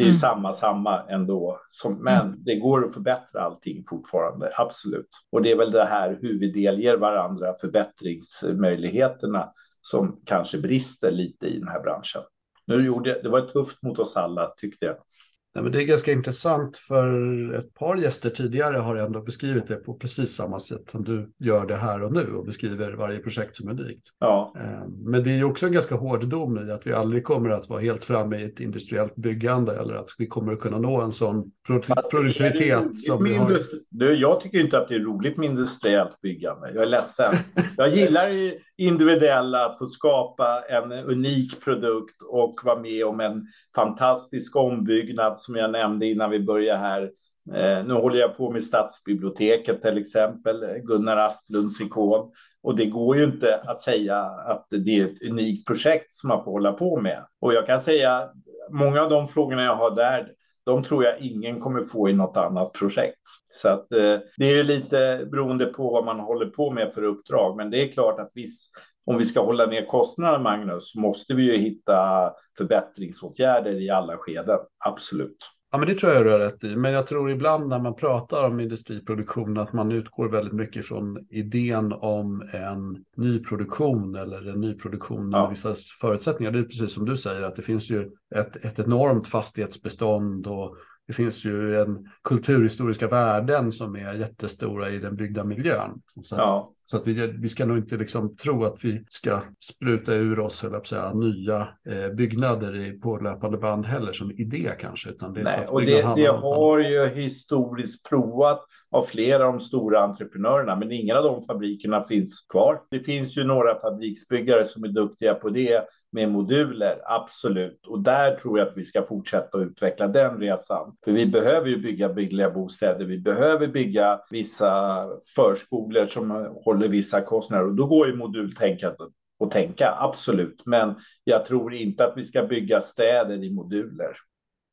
det är mm. samma, samma ändå. Som, men mm. det går att förbättra allting fortfarande, absolut. Och det är väl det här hur vi delger varandra förbättringsmöjligheterna som kanske brister lite i den här branschen. Nu gjorde, det var tufft mot oss alla tyckte jag. Nej, men det är ganska intressant för ett par gäster tidigare har ändå beskrivit det på precis samma sätt som du gör det här och nu och beskriver varje projekt som unikt. Ja. Eh, men det är ju också en ganska hård dom i att vi aldrig kommer att vara helt framme i ett industriellt byggande eller att vi kommer att kunna nå en sån produktivitet som vi har. Du, jag tycker inte att det är roligt med industriellt byggande. Jag är ledsen. Jag gillar individuella, att få skapa en unik produkt och vara med om en fantastisk ombyggnad som jag nämnde innan vi började här. Eh, nu håller jag på med stadsbiblioteket till exempel, Gunnar Asplunds ikon. Och det går ju inte att säga att det är ett unikt projekt som man får hålla på med. Och jag kan säga, många av de frågorna jag har där, de tror jag ingen kommer få i något annat projekt. Så att, eh, det är ju lite beroende på vad man håller på med för uppdrag. Men det är klart att viss, om vi ska hålla ner kostnaderna, Magnus, måste vi ju hitta förbättringsåtgärder i alla skeden. Absolut. Ja, men det tror jag du har rätt i. Men jag tror ibland när man pratar om industriproduktion att man utgår väldigt mycket från idén om en ny produktion eller en ny produktion ja. med vissa förutsättningar. Det är precis som du säger att det finns ju ett, ett enormt fastighetsbestånd och det finns ju en kulturhistoriska värden som är jättestora i den byggda miljön. Så ja. Så att vi, vi ska nog inte liksom tro att vi ska spruta ur oss eller säga, nya eh, byggnader på löpande band heller som idé kanske. Utan det, Nej, och det, det har ju historiskt provat av flera av de stora entreprenörerna, men ingen av de fabrikerna finns kvar. Det finns ju några fabriksbyggare som är duktiga på det med moduler, absolut. Och där tror jag att vi ska fortsätta att utveckla den resan. För vi behöver ju bygga byggliga bostäder. Vi behöver bygga vissa förskolor som håller håller vissa kostnader och då går ju modultänkandet att tänka, absolut. Men jag tror inte att vi ska bygga städer i moduler.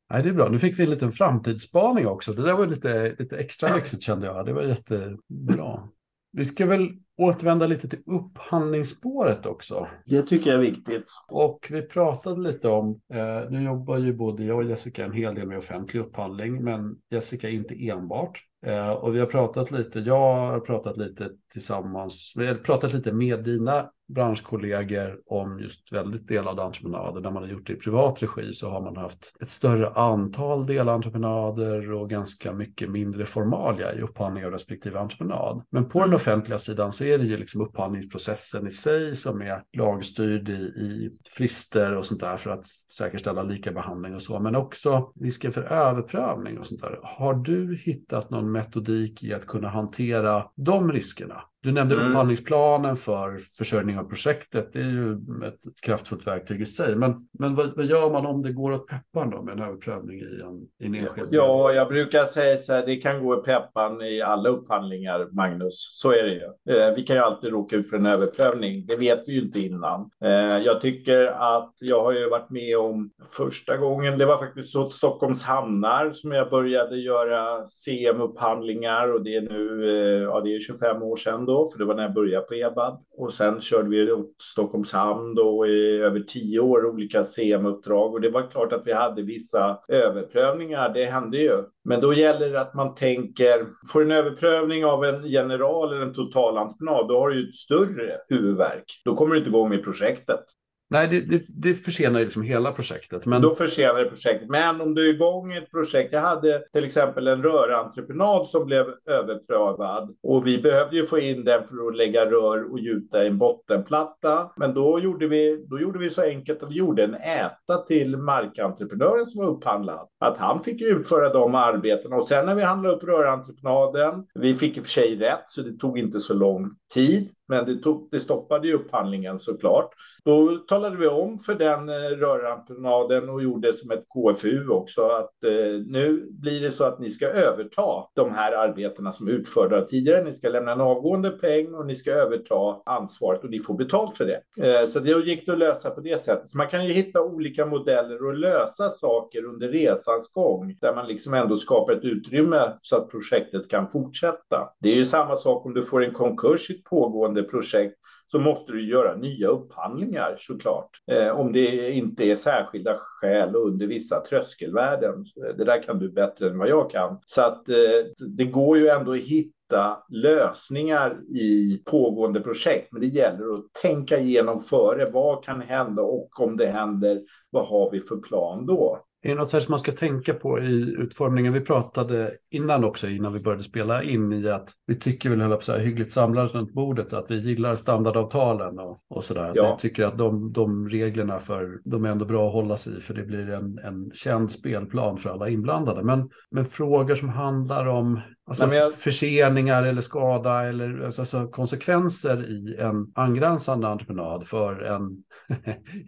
Nej, det är bra. Nu fick vi en liten framtidsspaning också. Det där var lite, lite extra lyxigt kände jag. Det var jättebra. Vi ska väl återvända lite till upphandlingsspåret också. Det tycker jag är viktigt. Och vi pratade lite om, eh, nu jobbar ju både jag och Jessica en hel del med offentlig upphandling, men Jessica inte enbart. Eh, och vi har pratat lite, jag har pratat lite tillsammans, vi har pratat lite med dina branschkollegor om just väldigt delade entreprenader. När man har gjort det i privat regi så har man haft ett större antal delentreprenader och ganska mycket mindre formalia i upphandling av respektive entreprenad. Men på den offentliga sidan så är det ju liksom upphandlingsprocessen i sig som är lagstyrd i, i frister och sånt där för att säkerställa lika behandling och så. Men också risken för överprövning och sånt där. Har du hittat någon metodik i att kunna hantera de riskerna? Du nämnde mm. upphandlingsplanen för försörjning av projektet. Det är ju ett kraftfullt verktyg i sig. Men, men vad, vad gör man om det går åt peppan då med en överprövning i en, i en enskild? Ja, jag brukar säga så här, det kan gå åt peppan i alla upphandlingar, Magnus. Så är det ju. Eh, vi kan ju alltid råka ut för en överprövning. Det vet vi ju inte innan. Eh, jag tycker att jag har ju varit med om första gången, det var faktiskt att Stockholms hamnar som jag började göra CM-upphandlingar och det är nu, eh, ja det är 25 år sedan då för det var när jag började på EBAB. Och sen körde vi åt Stockholms hamn då i över tio år olika CM-uppdrag och det var klart att vi hade vissa överprövningar. Det hände ju. Men då gäller det att man tänker, får en överprövning av en general eller en totalentreprenad, då har du ju ett större huvudverk. Då kommer du inte igång med projektet. Nej, det, det, det försenar ju liksom hela projektet. Men... Då försenar det projektet. Men om du är igång i ett projekt. Jag hade till exempel en rörentreprenad som blev överprövad och vi behövde ju få in den för att lägga rör och gjuta i en bottenplatta. Men då gjorde vi, då gjorde vi så enkelt att vi gjorde en äta till markentreprenören som var upphandlad. Att han fick utföra de arbetena och sen när vi handlade upp rörentreprenaden. Vi fick i och för sig rätt så det tog inte så lång tid. Men det, tog, det stoppade ju upphandlingen såklart. Då talade vi om för den eh, rörentreprenaden och gjorde som ett KFU också att eh, nu blir det så att ni ska överta de här arbetena som är utförda tidigare. Ni ska lämna en avgående peng och ni ska överta ansvaret och ni får betalt för det. Eh, så det gick det att lösa på det sättet. Så man kan ju hitta olika modeller och lösa saker under resans gång där man liksom ändå skapar ett utrymme så att projektet kan fortsätta. Det är ju samma sak om du får en konkurs i ett pågående pågående projekt så måste du göra nya upphandlingar såklart. Eh, om det inte är särskilda skäl och under vissa tröskelvärden. Det där kan du bättre än vad jag kan. Så att eh, det går ju ändå att hitta lösningar i pågående projekt. Men det gäller att tänka igenom före. Vad kan hända och om det händer, vad har vi för plan då? Är det något särskilt man ska tänka på i utformningen? Vi pratade innan också, innan vi började spela in i att vi tycker väl, höll på så hyggligt samlade runt bordet, att vi gillar standardavtalen och, och sådär. Ja. Jag tycker att de, de reglerna för, de är ändå bra att hålla sig i, för det blir en, en känd spelplan för alla inblandade. Men, men frågor som handlar om Alltså Nej, jag... förseningar eller skada eller alltså, alltså, konsekvenser i en angränsande entreprenad för en,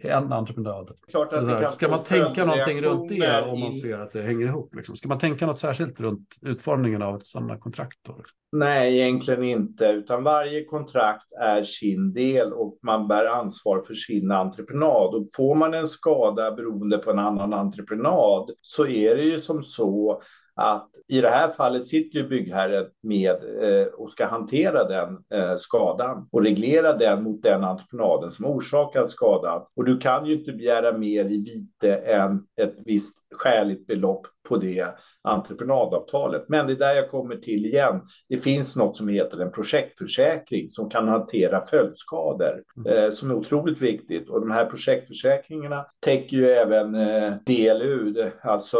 en entreprenad. Klart att det kan Ska man tänka någonting runt det om man ser att det hänger ihop? Liksom? Ska man tänka något särskilt runt utformningen av ett sådana kontrakt? Då, liksom? Nej, egentligen inte, utan varje kontrakt är sin del och man bär ansvar för sin entreprenad. Och får man en skada beroende på en annan entreprenad så är det ju som så att i det här fallet sitter ju byggherren med eh, och ska hantera den eh, skadan och reglera den mot den entreprenaden som orsakat skadan. Och du kan ju inte begära mer i vite än ett visst skäligt belopp på det entreprenadavtalet. Men det är där jag kommer till igen. Det finns något som heter en projektförsäkring som kan hantera följdskador mm. eh, som är otroligt viktigt. Och de här projektförsäkringarna täcker ju även eh, DLU, alltså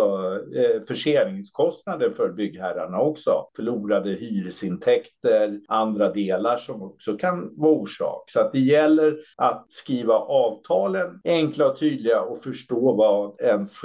eh, förseningskostnader för byggherrarna också. Förlorade hyresintäkter, andra delar som också kan vara orsak. Så att det gäller att skriva avtalen enkla och tydliga och förstå vad ens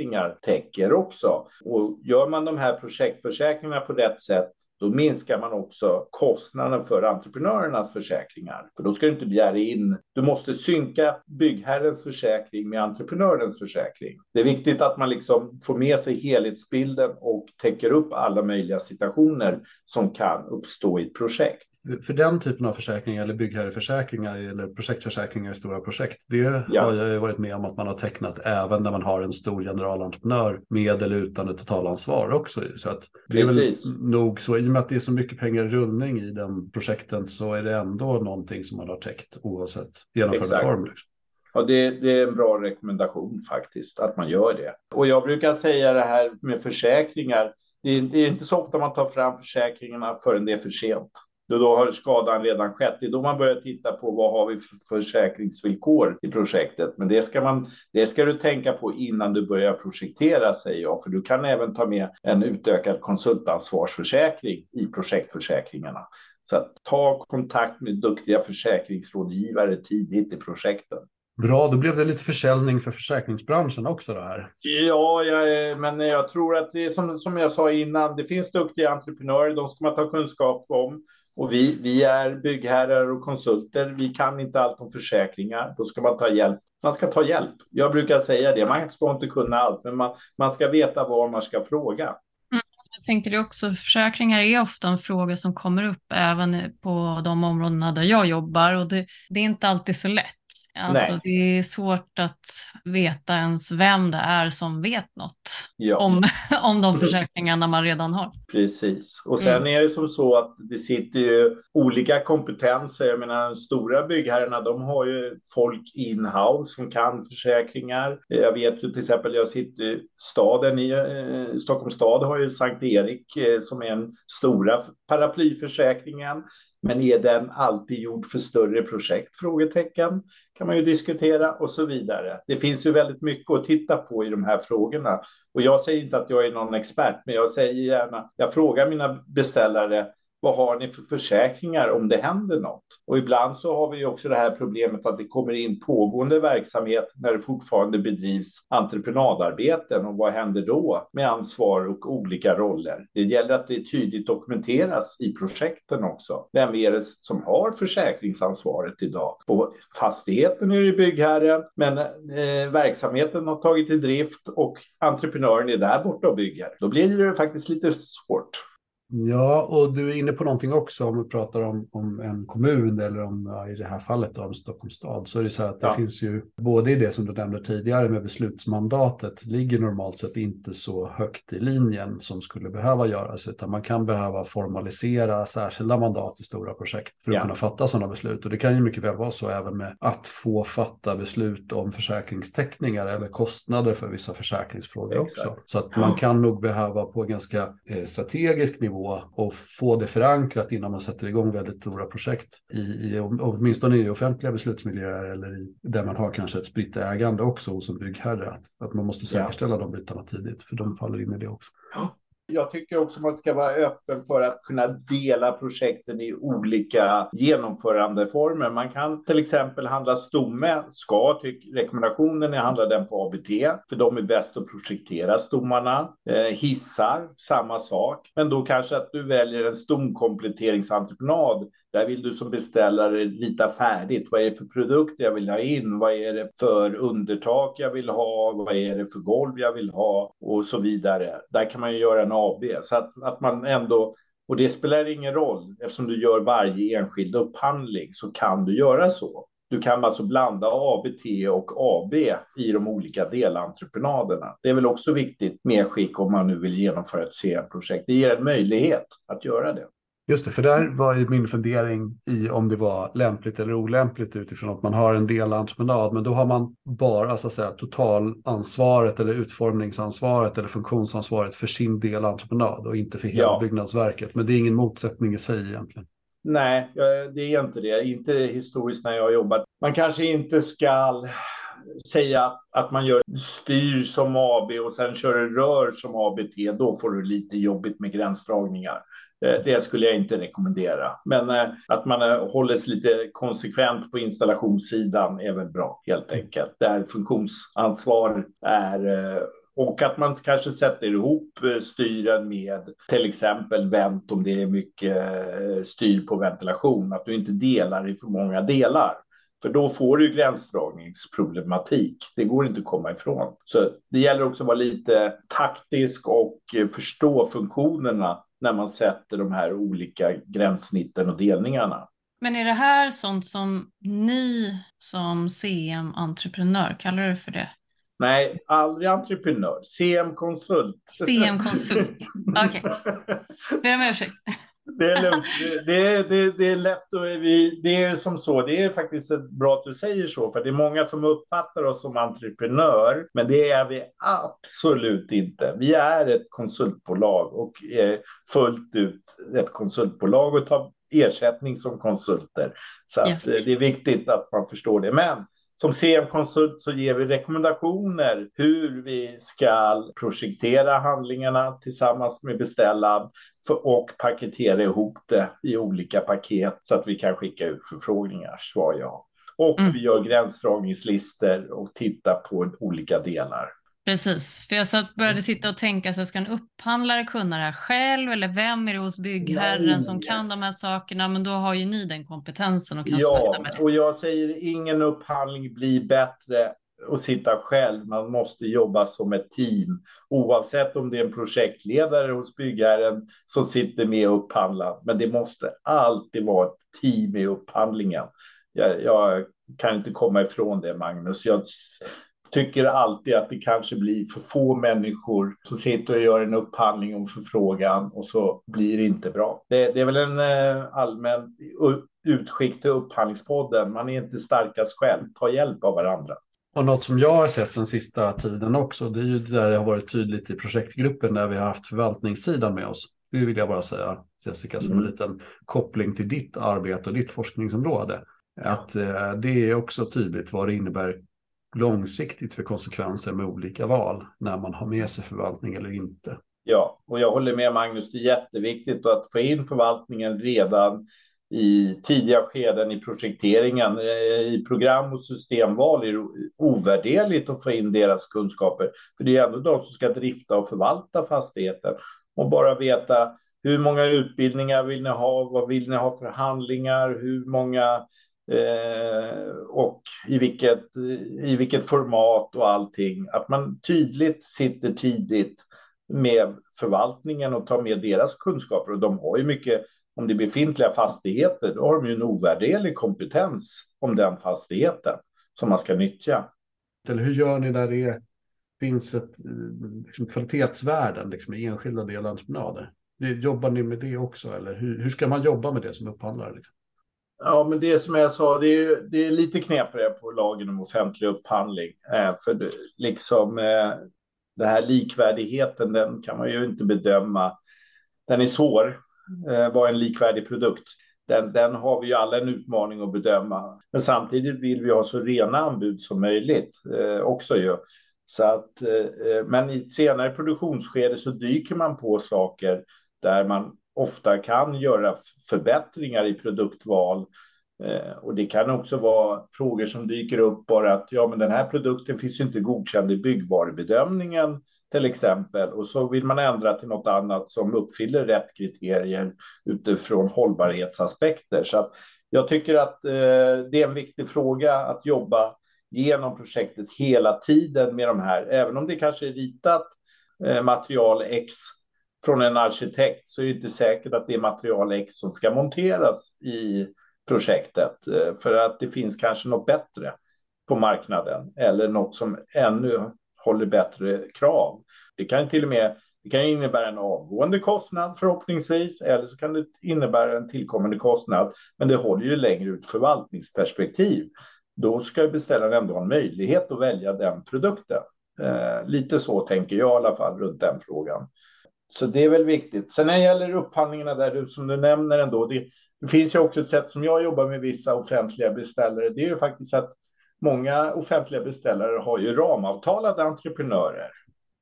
försäkringar täcker också. Och gör man de här projektförsäkringarna på rätt sätt då minskar man också kostnaden för entreprenörernas försäkringar. För då ska du inte begära in, du måste synka byggherrens försäkring med entreprenörens försäkring. Det är viktigt att man liksom får med sig helhetsbilden och täcker upp alla möjliga situationer som kan uppstå i ett projekt för den typen av försäkringar eller byggherreförsäkringar eller projektförsäkringar i stora projekt, det ja. har jag varit med om att man har tecknat även när man har en stor generalentreprenör med eller utan ett totalansvar också. Så att det Precis. är väl nog så, i och med att det är så mycket pengar i rullning i den projekten så är det ändå någonting som man har täckt oavsett genomförande form. Liksom. Ja, det, det, är en bra rekommendation faktiskt, att man gör det. Och jag brukar säga det här med försäkringar. Det är, det är inte så ofta man tar fram försäkringarna förrän det är för sent. Då har skadan redan skett. Det är då man börjar titta på vad har vi för försäkringsvillkor i projektet. Men det ska, man, det ska du tänka på innan du börjar projektera, säger jag. För du kan även ta med en utökad konsultansvarsförsäkring i projektförsäkringarna. Så att ta kontakt med duktiga försäkringsrådgivare tidigt i projekten. Bra, då blev det lite försäljning för försäkringsbranschen också då här. Ja, jag, men jag tror att det är som, som jag sa innan, det finns duktiga entreprenörer, de ska man ta kunskap om. Och vi, vi är byggherrar och konsulter. Vi kan inte allt om försäkringar. Då ska man ta hjälp. Man ska ta hjälp. Jag brukar säga det. Man ska inte kunna allt, men man, man ska veta var man ska fråga. Mm. Jag tänkte det också. Försäkringar är ofta en fråga som kommer upp även på de områdena där jag jobbar och det, det är inte alltid så lätt. Alltså, det är svårt att veta ens vem det är som vet något ja. om, om de försäkringarna man redan har. Precis. Och sen mm. är det som så att det sitter ju olika kompetenser. Jag menar, de stora byggherrarna, de har ju folk in-house som kan försäkringar. Jag vet ju till exempel, jag sitter staden i eh, Stockholms stad har ju Sankt Erik eh, som är den stora paraplyförsäkringen. Men är den alltid gjord för större projekt? Frågetecken kan man ju diskutera och så vidare. Det finns ju väldigt mycket att titta på i de här frågorna. Och jag säger inte att jag är någon expert, men jag säger gärna, jag frågar mina beställare, vad har ni för försäkringar om det händer något? Och ibland så har vi också det här problemet att det kommer in pågående verksamhet när det fortfarande bedrivs entreprenadarbeten och vad händer då med ansvar och olika roller? Det gäller att det tydligt dokumenteras i projekten också. Vem är det som har försäkringsansvaret idag? På fastigheten är det byggherren, men eh, verksamheten har tagit i drift och entreprenören är där borta och bygger. Då blir det faktiskt lite svårt. Ja, och du är inne på någonting också om vi pratar om, om en kommun eller om, ja, i det här fallet då, om Stockholms stad, så är det så att det ja. finns ju både i det som du nämnde tidigare med beslutsmandatet ligger normalt sett inte så högt i linjen som skulle behöva göras, utan man kan behöva formalisera särskilda mandat i stora projekt för att ja. kunna fatta sådana beslut. Och det kan ju mycket väl vara så även med att få fatta beslut om försäkringsteckningar eller kostnader för vissa försäkringsfrågor Exakt. också. Så att man kan nog behöva på ganska eh, strategisk nivå och få det förankrat innan man sätter igång väldigt stora projekt. I, i, åtminstone i offentliga beslutsmiljöer eller i, där man har kanske ett spritt ägande också hos en byggherre. Att, att man måste säkerställa ja. de bitarna tidigt för de faller in i det också. Ja. Jag tycker också man ska vara öppen för att kunna dela projekten i olika genomförandeformer. Man kan till exempel handla stomme, ska, tyck, rekommendationen är handla den på ABT, för de är bäst att projektera stommarna. Eh, hissar, samma sak. Men då kanske att du väljer en stomkompletteringsentreprenad där vill du som beställare lita färdigt. Vad är det för produkt jag vill ha in? Vad är det för undertak jag vill ha? Vad är det för golv jag vill ha? Och så vidare. Där kan man ju göra en AB. Så att, att man ändå och det spelar ingen roll eftersom du gör varje enskild upphandling så kan du göra så. Du kan alltså blanda ABT och AB i de olika delentreprenaderna. Det är väl också viktigt med skick om man nu vill genomföra ett CM-projekt. Det ger en möjlighet att göra det. Just det, för där var ju min fundering i om det var lämpligt eller olämpligt utifrån att man har en delentreprenad, men då har man bara så att säga, totalansvaret eller utformningsansvaret eller funktionsansvaret för sin delentreprenad och inte för hela ja. byggnadsverket. Men det är ingen motsättning i sig egentligen. Nej, det är inte det. Inte historiskt när jag har jobbat. Man kanske inte ska säga att man gör styr som AB och sen kör rör som ABT. Då får du lite jobbigt med gränsdragningar. Eh, det skulle jag inte rekommendera. Men eh, att man eh, håller sig lite konsekvent på installationssidan är väl bra helt enkelt. Där funktionsansvar är och att man kanske sätter ihop styren med till exempel vänt om det är mycket styr på ventilation. Att du inte delar i för många delar. För då får du gränsdragningsproblematik. Det går inte att komma ifrån. Så det gäller också att vara lite taktisk och förstå funktionerna när man sätter de här olika gränssnitten och delningarna. Men är det här sånt som ni som CM-entreprenör, kallar du för det? Nej, aldrig entreprenör. CM-konsult. CM-konsult, okej. Okay. Ber om ursäkt. Det är lugnt. Det, det, det är lätt och vi, det är som så. Det är faktiskt bra att du säger så, för det är många som uppfattar oss som entreprenör, men det är vi absolut inte. Vi är ett konsultbolag och är fullt ut ett konsultbolag och tar ersättning som konsulter. Så yes. det är viktigt att man förstår det. Men som CM-konsult så ger vi rekommendationer hur vi ska projektera handlingarna tillsammans med beställaren och paketera ihop det i olika paket så att vi kan skicka ut förfrågningar, svar ja. Och mm. vi gör gränsdragningslistor och tittar på olika delar. Precis, för jag började sitta och tänka, så ska en upphandlare kunna det här själv eller vem är det hos byggherren Nej. som kan de här sakerna? Men då har ju ni den kompetensen och kan ja, stötta med det. och jag säger ingen upphandling blir bättre att sitta själv. Man måste jobba som ett team oavsett om det är en projektledare hos byggherren som sitter med och upphandlar. Men det måste alltid vara ett team i upphandlingen. Jag, jag kan inte komma ifrån det, Magnus. Jag tycker alltid att det kanske blir för få människor som sitter och gör en upphandling om förfrågan och så blir det inte bra. Det, det är väl en eh, allmän utskick till upphandlingspodden. Man är inte starkast själv. Ta hjälp av varandra. Och något som jag har sett den sista tiden också, det är ju där det har varit tydligt i projektgruppen när vi har haft förvaltningssidan med oss. Det vill jag bara säga, Jessica, som mm. en liten koppling till ditt arbete och ditt forskningsområde. Att eh, det är också tydligt vad det innebär långsiktigt för konsekvenser med olika val när man har med sig förvaltning eller inte. Ja, och jag håller med Magnus, det är jätteviktigt att få in förvaltningen redan i tidiga skeden i projekteringen. Eh, I program och systemval är det ovärderligt att få in deras kunskaper, för det är ändå de som ska drifta och förvalta fastigheten och bara veta hur många utbildningar vill ni ha? Vad vill ni ha för handlingar? Hur många Eh, och i vilket, i vilket format och allting. Att man tydligt sitter tidigt med förvaltningen och tar med deras kunskaper. Och de har ju mycket, om det är befintliga fastigheter, då har de ju en ovärderlig kompetens om den fastigheten som man ska nyttja. Eller hur gör ni när det finns ett liksom, kvalitetsvärden liksom, i enskilda delentreprenader? Jobbar ni med det också? Eller hur, hur ska man jobba med det som upphandlare? Liksom? Ja, men det som jag sa, det är, det är lite knepigare på lagen om offentlig upphandling. Eh, för det, liksom eh, den här likvärdigheten, den kan man ju inte bedöma. Den är svår. Eh, vad en likvärdig produkt? Den, den har vi ju alla en utmaning att bedöma. Men samtidigt vill vi ha så rena anbud som möjligt eh, också ju. Så att, eh, eh men i ett senare produktionsskede så dyker man på saker där man ofta kan göra förbättringar i produktval. Eh, och det kan också vara frågor som dyker upp bara att ja, men den här produkten finns ju inte godkänd i byggvarubedömningen till exempel. Och så vill man ändra till något annat som uppfyller rätt kriterier utifrån hållbarhetsaspekter. Så att jag tycker att eh, det är en viktig fråga att jobba genom projektet hela tiden med de här, även om det kanske är ritat eh, material X från en arkitekt så är det inte säkert att det är material X som ska monteras i projektet eh, för att det finns kanske något bättre på marknaden eller något som ännu håller bättre krav. Det kan till och med det kan innebära en avgående kostnad förhoppningsvis eller så kan det innebära en tillkommande kostnad. Men det håller ju längre ut förvaltningsperspektiv. Då ska beställaren ändå ha en möjlighet att välja den produkten. Eh, lite så tänker jag i alla fall runt den frågan. Så det är väl viktigt. Sen när det gäller upphandlingarna där du, som du nämner ändå, det, det finns ju också ett sätt som jag jobbar med vissa offentliga beställare. Det är ju faktiskt att många offentliga beställare har ju ramavtalade entreprenörer.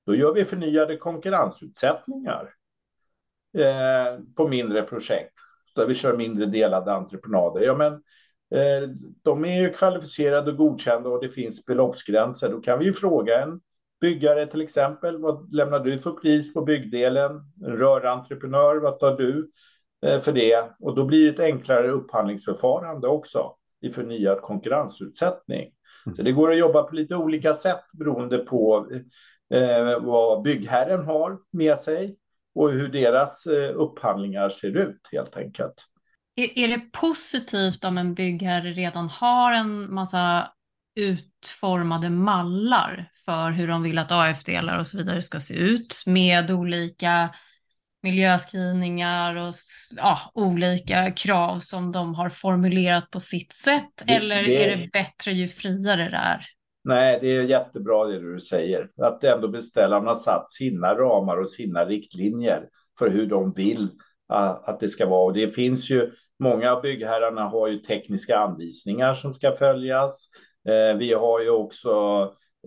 Då gör vi förnyade konkurrensutsättningar eh, på mindre projekt där vi kör mindre delade entreprenader. Ja, men eh, de är ju kvalificerade och godkända och det finns beloppsgränser. Då kan vi ju fråga en byggare till exempel. Vad lämnar du för pris på byggdelen? En rörentreprenör, vad tar du eh, för det? Och då blir det ett enklare upphandlingsförfarande också i förnyad konkurrensutsättning. Mm. Så det går att jobba på lite olika sätt beroende på eh, vad byggherren har med sig och hur deras eh, upphandlingar ser ut helt enkelt. Är, är det positivt om en byggherre redan har en massa utformade mallar för hur de vill att AF-delar och så vidare ska se ut med olika miljöskrivningar och ja, olika krav som de har formulerat på sitt sätt? Det, Eller det... är det bättre ju friare det är? Nej, det är jättebra det du säger. Att ändå beställarna har satt sina ramar och sina riktlinjer för hur de vill att det ska vara. Och det finns ju, många av byggherrarna har ju tekniska anvisningar som ska följas. Eh, vi har ju också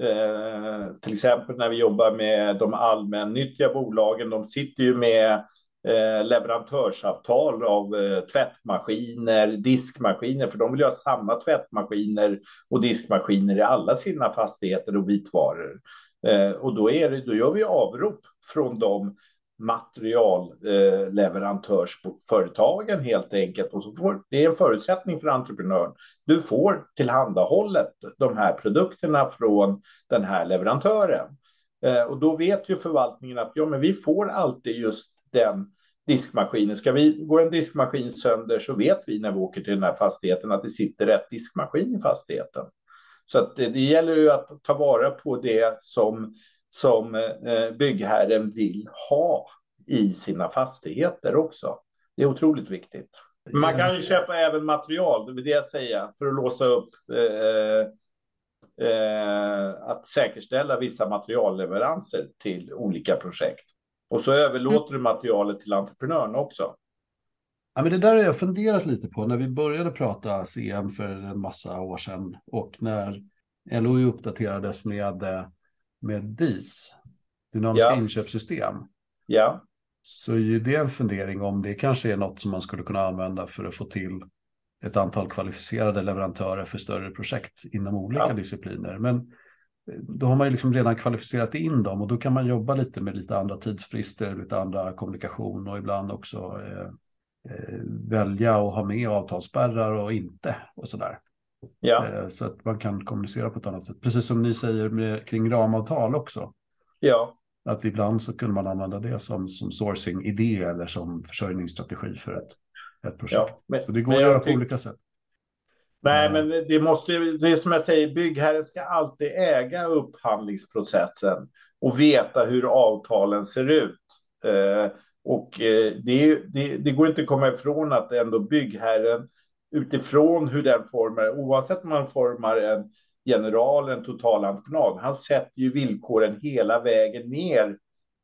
eh, till exempel när vi jobbar med de allmännyttiga bolagen, de sitter ju med eh, leverantörsavtal av tvättmaskiner, diskmaskiner, för de vill ha samma tvättmaskiner och diskmaskiner i alla sina fastigheter och vitvaror. och då, är det, då gör vi avrop från dem materialleverantörsföretagen eh, helt enkelt. Och så får, det är en förutsättning för entreprenören. Du får tillhandahållet de här produkterna från den här leverantören. Eh, och då vet ju förvaltningen att ja, men vi får alltid just den diskmaskinen. Ska vi, går en diskmaskin sönder så vet vi när vi åker till den här fastigheten att det sitter rätt diskmaskin i fastigheten. Så att det, det gäller ju att ta vara på det som som eh, byggherren vill ha i sina fastigheter också. Det är otroligt viktigt. Man kan ju köpa även material, det vill jag säga, för att låsa upp eh, eh, att säkerställa vissa materialleveranser till olika projekt. Och så överlåter du materialet till entreprenören också. Ja, men det där har jag funderat lite på när vi började prata CM för en massa år sedan och när LOI uppdaterades med med DIS, dynamiska ja. inköpssystem. Ja. Så är ju det en fundering om det kanske är något som man skulle kunna använda för att få till ett antal kvalificerade leverantörer för större projekt inom olika ja. discipliner. Men eh, då har man ju liksom redan kvalificerat in dem och då kan man jobba lite med lite andra tidsfrister, lite andra kommunikation och ibland också eh, eh, välja och ha med avtalsspärrar och inte och sådär. Ja. Eh, så att man kan kommunicera på ett annat sätt. Precis som ni säger med, kring ramavtal också. Ja. Att ibland så kunde man använda det som, som sourcing-idé eller som försörjningsstrategi för ett, ett projekt. Ja, men, så det går att göra på olika sätt. Nej, men det måste det är som jag säger, byggherren ska alltid äga upphandlingsprocessen och veta hur avtalen ser ut. Eh, och eh, det, det, det, går inte att komma ifrån att ändå byggherren utifrån hur den formar, oavsett om man formar en general, en totalentreprenad, han sätter ju villkoren hela vägen ner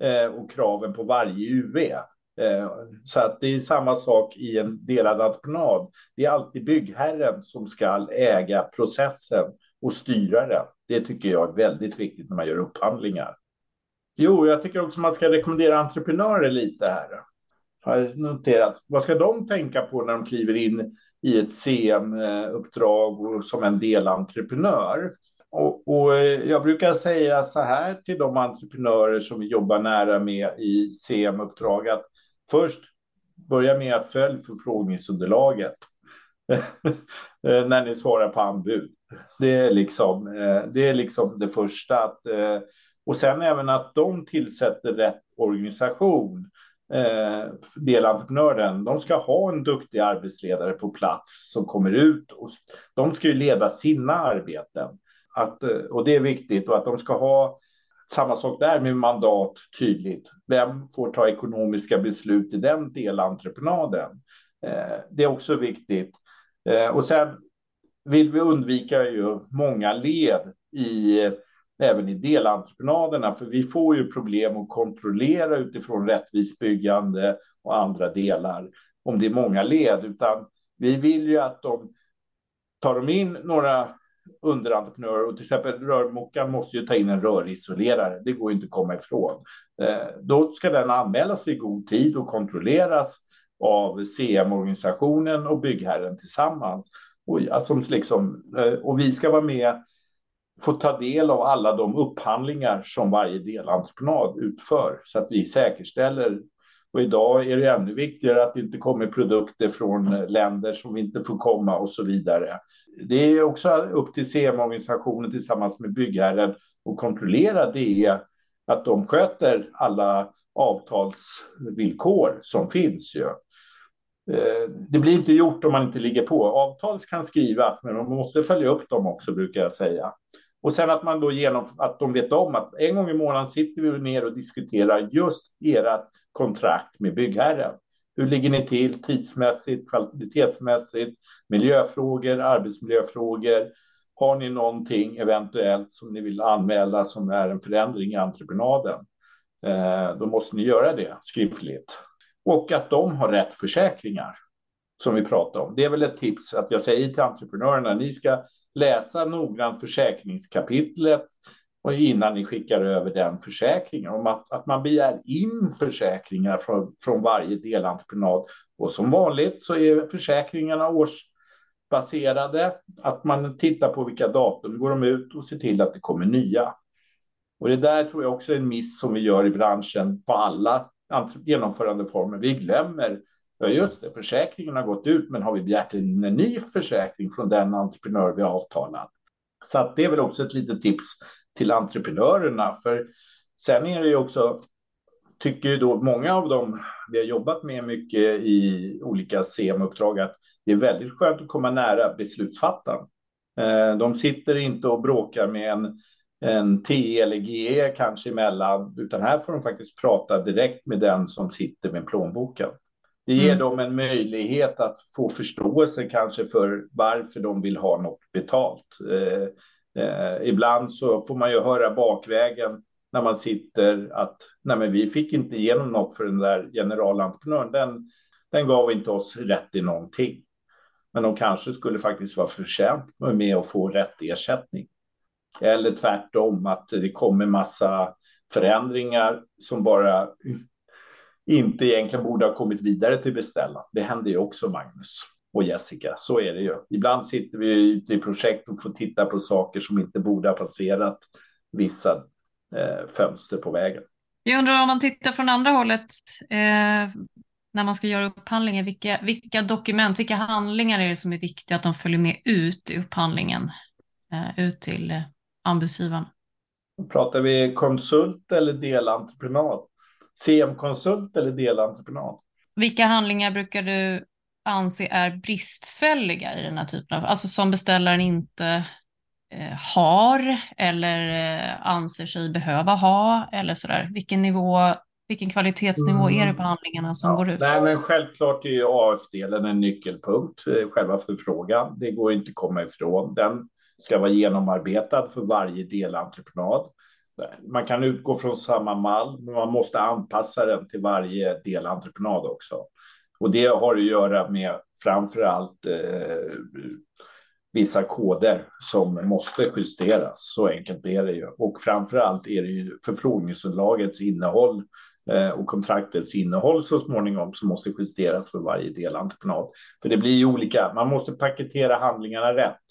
eh, och kraven på varje UV. Eh, så att det är samma sak i en delad entreprenad. Det är alltid byggherren som ska äga processen och styra den. Det tycker jag är väldigt viktigt när man gör upphandlingar. Jo, jag tycker också man ska rekommendera entreprenörer lite här har jag noterat. Vad ska de tänka på när de kliver in i ett CM-uppdrag och som en delentreprenör? Och, och, eh, jag brukar säga så här till de entreprenörer som vi jobbar nära med i CM-uppdrag att först börja med att följa förfrågningsunderlaget eh, när ni svarar på anbud. Det är liksom eh, det, är liksom det första. Att, och sen även att de tillsätter rätt organisation eh, delentreprenören, de ska ha en duktig arbetsledare på plats som kommer ut och de ska ju leda sina arbeten. Att, eh, och det är viktigt och att de ska ha samma sak där med mandat tydligt. Vem får ta ekonomiska beslut i den delentreprenaden? Eh, det är också viktigt. Eh, och sen vill vi undvika ju många led i även i delentreprenaderna, för vi får ju problem att kontrollera utifrån rättvist byggande och andra delar om det är många led, utan vi vill ju att de tar de in några underentreprenörer och till exempel rörmokaren måste ju ta in en rörisolerare. Det går inte att komma ifrån. Eh, då ska den anmälas i god tid och kontrolleras av CM-organisationen och byggherren tillsammans. Och, alltså, liksom, eh, och vi ska vara med få ta del av alla de upphandlingar som varje delentreprenad utför så att vi säkerställer. Och idag är det ännu viktigare att det inte kommer produkter från länder som inte får komma och så vidare. Det är också upp till CM-organisationen tillsammans med byggherren att kontrollera det att de sköter alla avtalsvillkor som finns. Ju. Eh, det blir inte gjort om man inte ligger på. Avtal kan skrivas, men man måste följa upp dem också, brukar jag säga. Och sen att man då genomför, att de vet om att en gång i månaden sitter vi ner och diskuterar just ert kontrakt med byggherren. Hur ligger ni till tidsmässigt, kvalitetsmässigt, miljöfrågor, arbetsmiljöfrågor? Har ni någonting eventuellt som ni vill anmäla som är en förändring i entreprenaden? Eh, då måste ni göra det skriftligt. Och att de har rätt försäkringar som vi pratar om. Det är väl ett tips att jag säger till entreprenörerna, ni ska läsa noggrant försäkringskapitlet och innan ni skickar över den försäkringen. Om att, att man begär in försäkringar från, från varje delentreprenad. Och som vanligt så är försäkringarna årsbaserade. Att man tittar på vilka datum går de ut och ser till att det kommer nya. Och det där tror jag också är en miss som vi gör i branschen på alla genomförandeformer. Vi glömmer Ja, just det, försäkringen har gått ut, men har vi begärt en ny försäkring från den entreprenör vi har avtalat? Så att det är väl också ett litet tips till entreprenörerna. För sen är det ju också, tycker ju då många av dem vi har jobbat med mycket i olika CM-uppdrag, att det är väldigt skönt att komma nära beslutsfattaren. Eh, de sitter inte och bråkar med en, en T eller GE kanske emellan, utan här får de faktiskt prata direkt med den som sitter med plånboken. Det ger mm. dem en möjlighet att få förståelse kanske för varför de vill ha något betalt. Eh, eh, ibland så får man ju höra bakvägen när man sitter att nej men vi fick inte igenom något för den där generalentreprenören. Den, den gav inte oss rätt i någonting. Men de kanske skulle faktiskt vara förtjänt med att få rätt ersättning. Eller tvärtom, att det kommer massa förändringar som bara inte egentligen borde ha kommit vidare till beställaren. Det händer ju också, Magnus och Jessica. Så är det ju. Ibland sitter vi ute i projekt och får titta på saker som inte borde ha passerat vissa eh, fönster på vägen. Jag undrar om man tittar från andra hållet eh, när man ska göra upphandlingen. Vilka, vilka dokument, vilka handlingar är det som är viktiga att de följer med ut i upphandlingen? Eh, ut till eh, anbudsgivaren. Pratar vi konsult eller delentreprenad? CM-konsult eller delentreprenad. Vilka handlingar brukar du anse är bristfälliga i den här typen av, alltså som beställaren inte eh, har eller eh, anser sig behöva ha eller sådär? Vilken nivå, vilken kvalitetsnivå mm. är det på handlingarna som ja, går ut? Nej, men självklart är ju AF-delen en nyckelpunkt, eh, själva förfrågan. Det går inte att komma ifrån. Den ska vara genomarbetad för varje delentreprenad. Man kan utgå från samma mall, men man måste anpassa den till varje delentreprenad också. Och det har att göra med framför allt eh, vissa koder som måste justeras. Så enkelt är det ju. Och framför allt är det ju förfrågningsunderlagets innehåll eh, och kontraktets innehåll så småningom som måste justeras för varje delentreprenad. För det blir ju olika. Man måste paketera handlingarna rätt.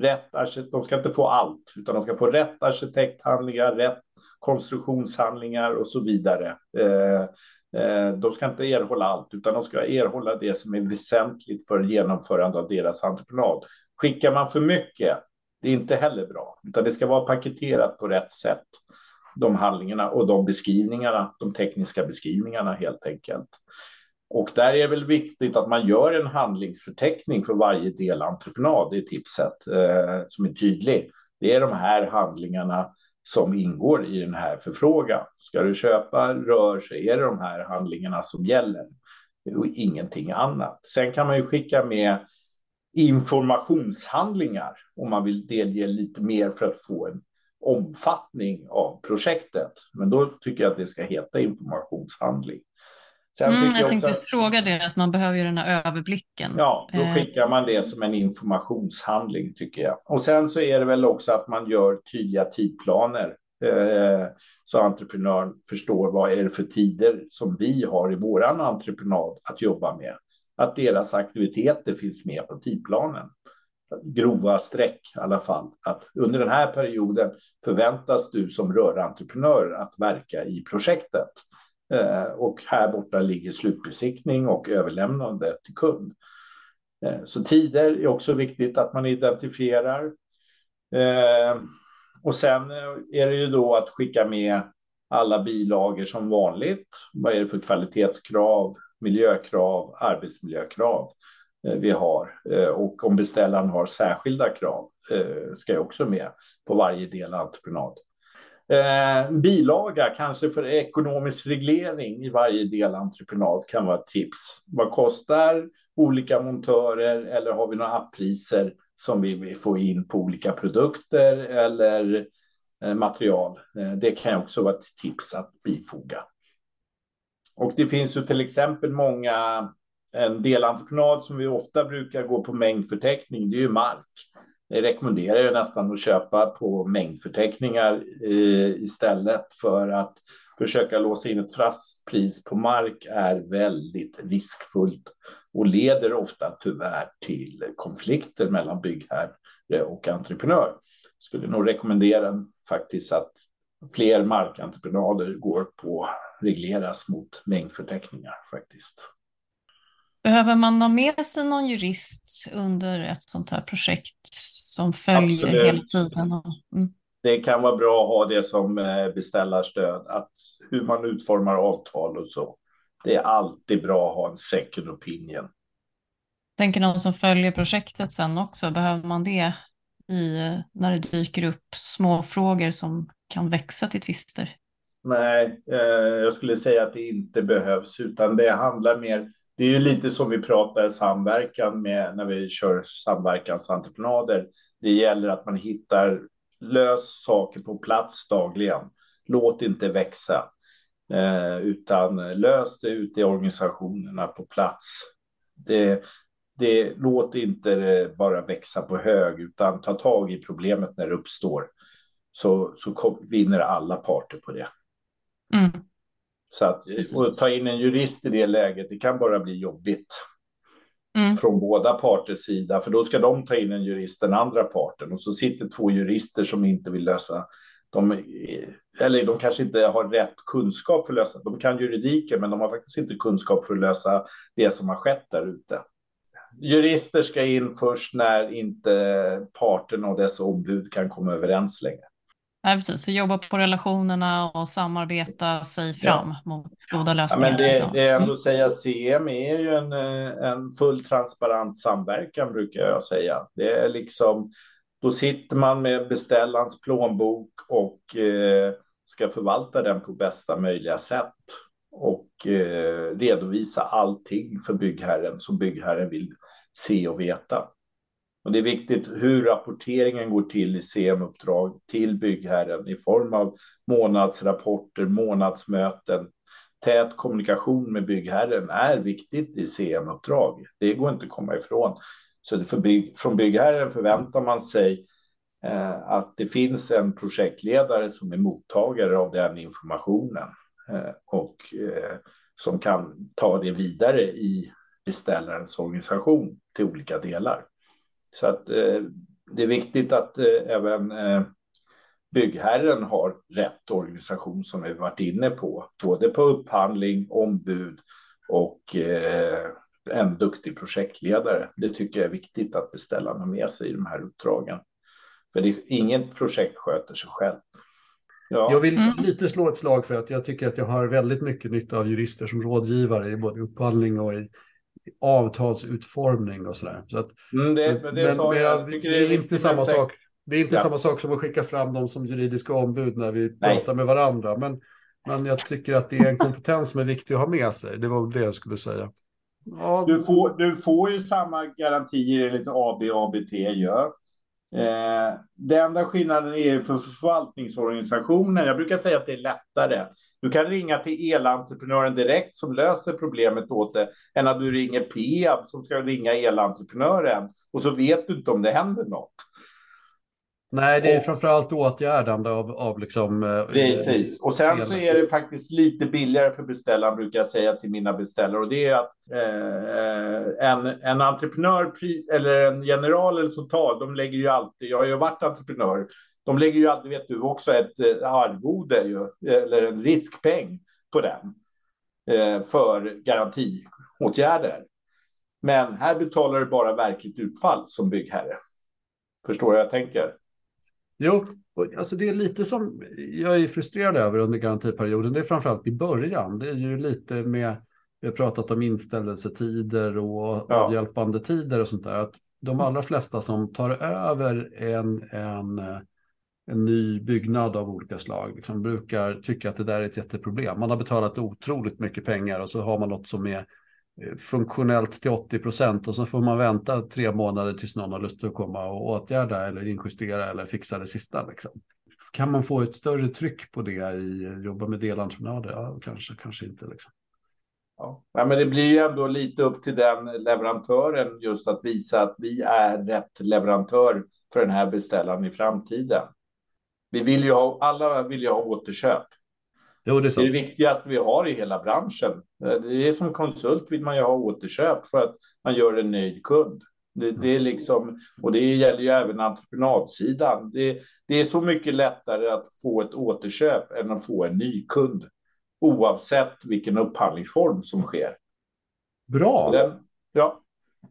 Rätt de ska inte få allt, utan de ska få rätt arkitekthandlingar, rätt konstruktionshandlingar och så vidare. Eh, eh, de ska inte erhålla allt, utan de ska erhålla det som är väsentligt för genomförande av deras entreprenad. Skickar man för mycket, det är inte heller bra, utan det ska vara paketerat på rätt sätt. De handlingarna och de beskrivningarna, de tekniska beskrivningarna helt enkelt. Och där är det väl viktigt att man gör en handlingsförteckning för varje delentreprenad, det är tipset eh, som är tydlig. Det är de här handlingarna som ingår i den här förfrågan. Ska du köpa rör så är det de här handlingarna som gäller och ingenting annat. Sen kan man ju skicka med informationshandlingar om man vill delge lite mer för att få en omfattning av projektet. Men då tycker jag att det ska heta informationshandling. Sen mm, jag, jag tänkte just fråga det, att man behöver ju den här överblicken. Ja, då eh. skickar man det som en informationshandling tycker jag. Och sen så är det väl också att man gör tydliga tidplaner eh, så entreprenören förstår vad är det för tider som vi har i våran entreprenad att jobba med. Att deras aktiviteter finns med på tidplanen. Grova streck i alla fall. Att under den här perioden förväntas du som rörentreprenör att verka i projektet. Eh, och här borta ligger slutbesiktning och överlämnande till kund. Eh, så tider är också viktigt att man identifierar. Eh, och sen är det ju då att skicka med alla bilagor som vanligt. Vad är det för kvalitetskrav, miljökrav, arbetsmiljökrav vi har? Och om beställaren har särskilda krav ska jag också med på varje del av entreprenad. Eh, bilaga, kanske för ekonomisk reglering i varje delentreprenad kan vara ett tips. Vad kostar olika montörer eller har vi några appriser som vi vill få in på olika produkter eller eh, material? Eh, det kan också vara ett tips att bifoga. Och det finns ju till exempel många, en delentreprenad som vi ofta brukar gå på mängdförteckning, det är ju mark. Jag rekommenderar ju nästan att köpa på mängdförteckningar eh, istället för att försöka låsa in ett fast pris på mark är väldigt riskfullt och leder ofta tyvärr till konflikter mellan byggherre och entreprenör. Skulle nog rekommendera faktiskt att fler markentreprenader går på regleras mot mängdförteckningar faktiskt. Behöver man ha med sig någon jurist under ett sånt här projekt som följer Absolut. hela tiden? Mm. Det kan vara bra att ha det som eh, beställarstöd, att hur man utformar avtal och så. Det är alltid bra att ha en second opinion. Tänker någon som följer projektet sen också, behöver man det i, när det dyker upp små frågor som kan växa till tvister? Nej, eh, jag skulle säga att det inte behövs, utan det handlar mer det är ju lite som vi pratar samverkan med när vi kör samverkansentreprenader. Det gäller att man hittar lös saker på plats dagligen. Låt inte växa, eh, utan lös det ute i organisationerna på plats. Det, det, låt inte det bara växa på hög, utan ta tag i problemet när det uppstår. Så, så kom, vinner alla parter på det. Mm. Så att och ta in en jurist i det läget, det kan bara bli jobbigt. Mm. Från båda parters sida, för då ska de ta in en jurist, den andra parten, och så sitter två jurister som inte vill lösa de, eller de kanske inte har rätt kunskap för att lösa. De kan juridiken, men de har faktiskt inte kunskap för att lösa det som har skett där ute. Jurister ska in först när inte parten och dess ombud kan komma överens längre. Ja, precis. Så jobba på relationerna och samarbeta sig fram ja. mot goda lösningar. Ja, men det, det är ändå mm. säga CM är ju en, eh, en full transparent samverkan brukar jag säga. Det är liksom, då sitter man med beställarens plånbok och eh, ska förvalta den på bästa möjliga sätt och eh, redovisa allting för byggherren som byggherren vill se och veta. Och det är viktigt hur rapporteringen går till i CM-uppdrag till byggherren i form av månadsrapporter, månadsmöten. Tät kommunikation med byggherren är viktigt i CM-uppdrag. Det går inte att komma ifrån. Så för bygg, från byggherren förväntar man sig eh, att det finns en projektledare som är mottagare av den informationen. Eh, och eh, som kan ta det vidare i beställarens organisation till olika delar. Så att det är viktigt att även byggherren har rätt organisation som vi varit inne på, både på upphandling, ombud och eh, en duktig projektledare. Det tycker jag är viktigt att beställarna med sig i de här uppdragen. För det, inget projekt sköter sig själv. Ja. Jag vill mm. lite slå ett slag för att jag tycker att jag har väldigt mycket nytta av jurister som rådgivare i både upphandling och i avtalsutformning och sådär. Så att, mm, det, det, men, men jag, det, är, är inte samma sak. Det är inte ja. samma sak som att skicka fram dem som juridiska ombud när vi Nej. pratar med varandra. Men, men jag tycker att det är en kompetens som är viktig att ha med sig. Det var det jag skulle säga. Ja. Du, får, du får ju samma garantier enligt AB och ABT gör. Eh, det enda skillnaden är för förvaltningsorganisationen. Jag brukar säga att det är lättare. Du kan ringa till elentreprenören direkt som löser problemet åt dig än att du ringer Peab som ska ringa elentreprenören och så vet du inte om det händer något. Nej, det är och, framförallt åtgärdande av, av liksom... Eh, precis. Och sen så är det faktiskt lite billigare för beställaren, brukar jag säga till mina beställare. Och det är att eh, en, en entreprenör eller en general eller total, de lägger ju alltid, jag har ju varit entreprenör, de lägger ju alltid, vet du, också ett eh, arvode ju, eller en riskpeng på den eh, för garantiåtgärder. Men här betalar du bara verkligt utfall som byggherre. Förstår jag tänker? Jo, alltså det är lite som jag är frustrerad över under garantiperioden. Det är framförallt i början. Det är ju lite med, vi har pratat om inställelsetider och ja. avhjälpande tider och sånt där. Att de allra flesta som tar över en, en, en ny byggnad av olika slag liksom brukar tycka att det där är ett jätteproblem. Man har betalat otroligt mycket pengar och så har man något som är Eh, funktionellt till 80 procent och så får man vänta tre månader tills någon har lust att komma och åtgärda eller injustera eller fixa det sista. Liksom. Kan man få ett större tryck på det i eh, jobba med delentreprenader? Ja, kanske, kanske inte. Liksom. Ja. ja. men det blir ju ändå lite upp till den leverantören just att visa att vi är rätt leverantör för den här beställaren i framtiden. Vi vill ju ha, alla vill ju ha återköp. Jo, det, är det, är det viktigaste vi har i hela branschen. Eh, det är som konsult vill man ju ha återköp för att man gör en nöjd kund. Det, det är liksom, och det gäller ju även entreprenadsidan. Det, det, är så mycket lättare att få ett återköp än att få en ny kund. Oavsett vilken upphandlingsform som sker. Bra. Den, ja.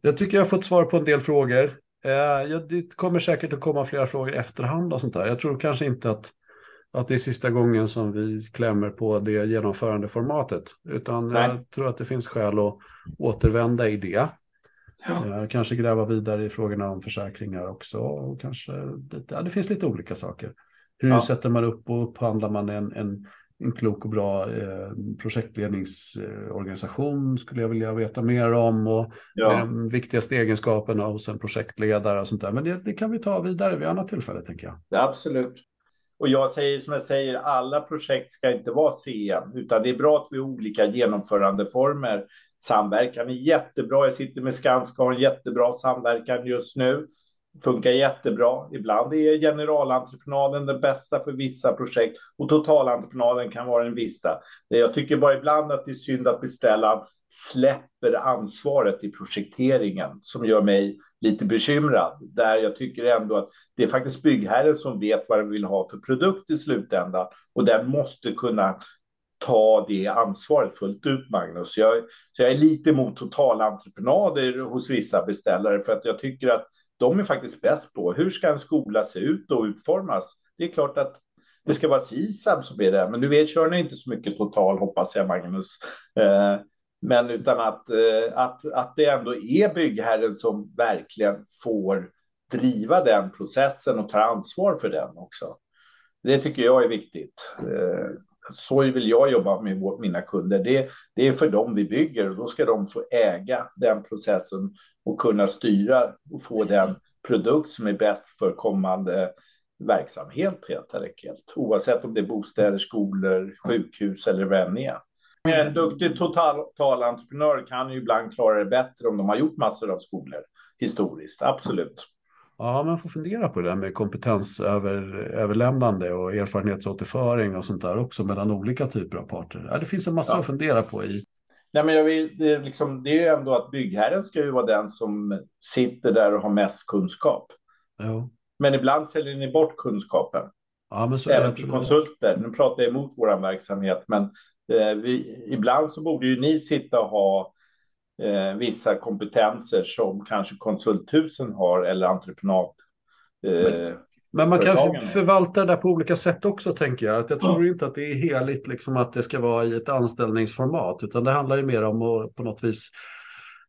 Jag tycker jag har fått svar på en del frågor. Eh, det kommer säkert att komma flera frågor efterhand och sånt där. Jag tror kanske inte att att det är sista gången som vi klämmer på det genomförandeformatet. Utan Nej. jag tror att det finns skäl att återvända i det. Ja. Eh, kanske gräva vidare i frågorna om försäkringar också. Och kanske, ja, det finns lite olika saker. Hur ja. sätter man upp och upphandlar man en, en, en klok och bra eh, projektledningsorganisation skulle jag vilja veta mer om. Och ja. de viktigaste egenskaperna hos en projektledare och sånt där. Men det, det kan vi ta vidare vid annat tillfälle tänker jag. Ja, absolut. Och jag säger som jag säger, alla projekt ska inte vara CM, utan det är bra att vi har olika genomförandeformer. Samverkan är jättebra. Jag sitter med Skanska och har en jättebra samverkan just nu. Funkar jättebra. Ibland är generalentreprenaden den bästa för vissa projekt och totalentreprenaden kan vara den vissa. Jag tycker bara ibland att det är synd att beställaren släpper ansvaret i projekteringen som gör mig lite bekymrad. Där jag tycker ändå att det är faktiskt byggherren som vet vad den vill ha för produkt i slutändan och den måste kunna ta det ansvaret fullt ut, Magnus. Jag, så jag är lite emot totalentreprenader hos vissa beställare för att jag tycker att de är faktiskt bäst på hur ska en skola se ut och utformas. Det är klart att det ska vara SISAB som är det, men du vet, kör ni inte så mycket total, hoppas jag, Magnus. Eh, men utan att, eh, att, att det ändå är byggherren som verkligen får driva den processen och ta ansvar för den också. Det tycker jag är viktigt. Eh, så vill jag jobba med mina kunder. Det, det är för dem vi bygger och då ska de få äga den processen och kunna styra och få den produkt som är bäst för kommande verksamhet helt enkelt. Oavsett om det är bostäder, skolor, sjukhus eller vad det är. En duktig totalentreprenör kan ju ibland klara det bättre om de har gjort massor av skolor historiskt, absolut. Ja, man får fundera på det där med kompetensöverlämnande och erfarenhetsåterföring och sånt där också mellan olika typer av parter. Ja, det finns en massa ja. att fundera på i. Nej, men jag vill, det, är liksom, det är ju ändå att byggherren ska ju vara den som sitter där och har mest kunskap. Ja. Men ibland säljer ni bort kunskapen. Ja, men så Även till konsulter. Nu pratar jag emot vår verksamhet, men vi, ibland så borde ju ni sitta och ha eh, vissa kompetenser som kanske konsulthusen har eller entreprenad. Eh, men, men, man kan förvalta det där på olika sätt också tänker jag. Jag tror ja. inte att det är heligt liksom att det ska vara i ett anställningsformat, utan det handlar ju mer om att på något vis,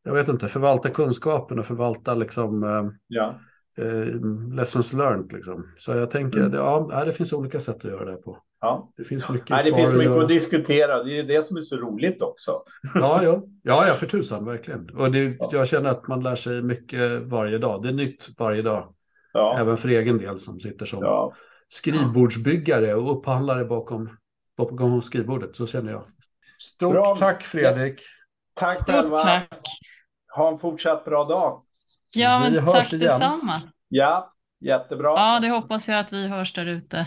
jag vet inte, förvalta kunskapen och förvalta liksom eh, ja eh, lessons learned. Liksom. Så jag tänker, mm. ja, det finns olika sätt att göra det på. Ja. Det finns mycket Nej, det finns mycket att, att diskutera. Det är det som är så roligt också. Ja, ja, ja, ja för tusan, verkligen. Och det, ja. jag känner att man lär sig mycket varje dag. Det är nytt varje dag. Ja. Även för egen del som sitter som ja. skrivbordsbyggare och upphandlare bakom, bakom skrivbordet. Så känner jag. Stort bra. tack Fredrik. Tack Stort själva. Tack. Ha en fortsatt bra dag. Ja, men vi tack hörs igen. detsamma. Ja, jättebra. Ja, det hoppas jag att vi hörs där ute.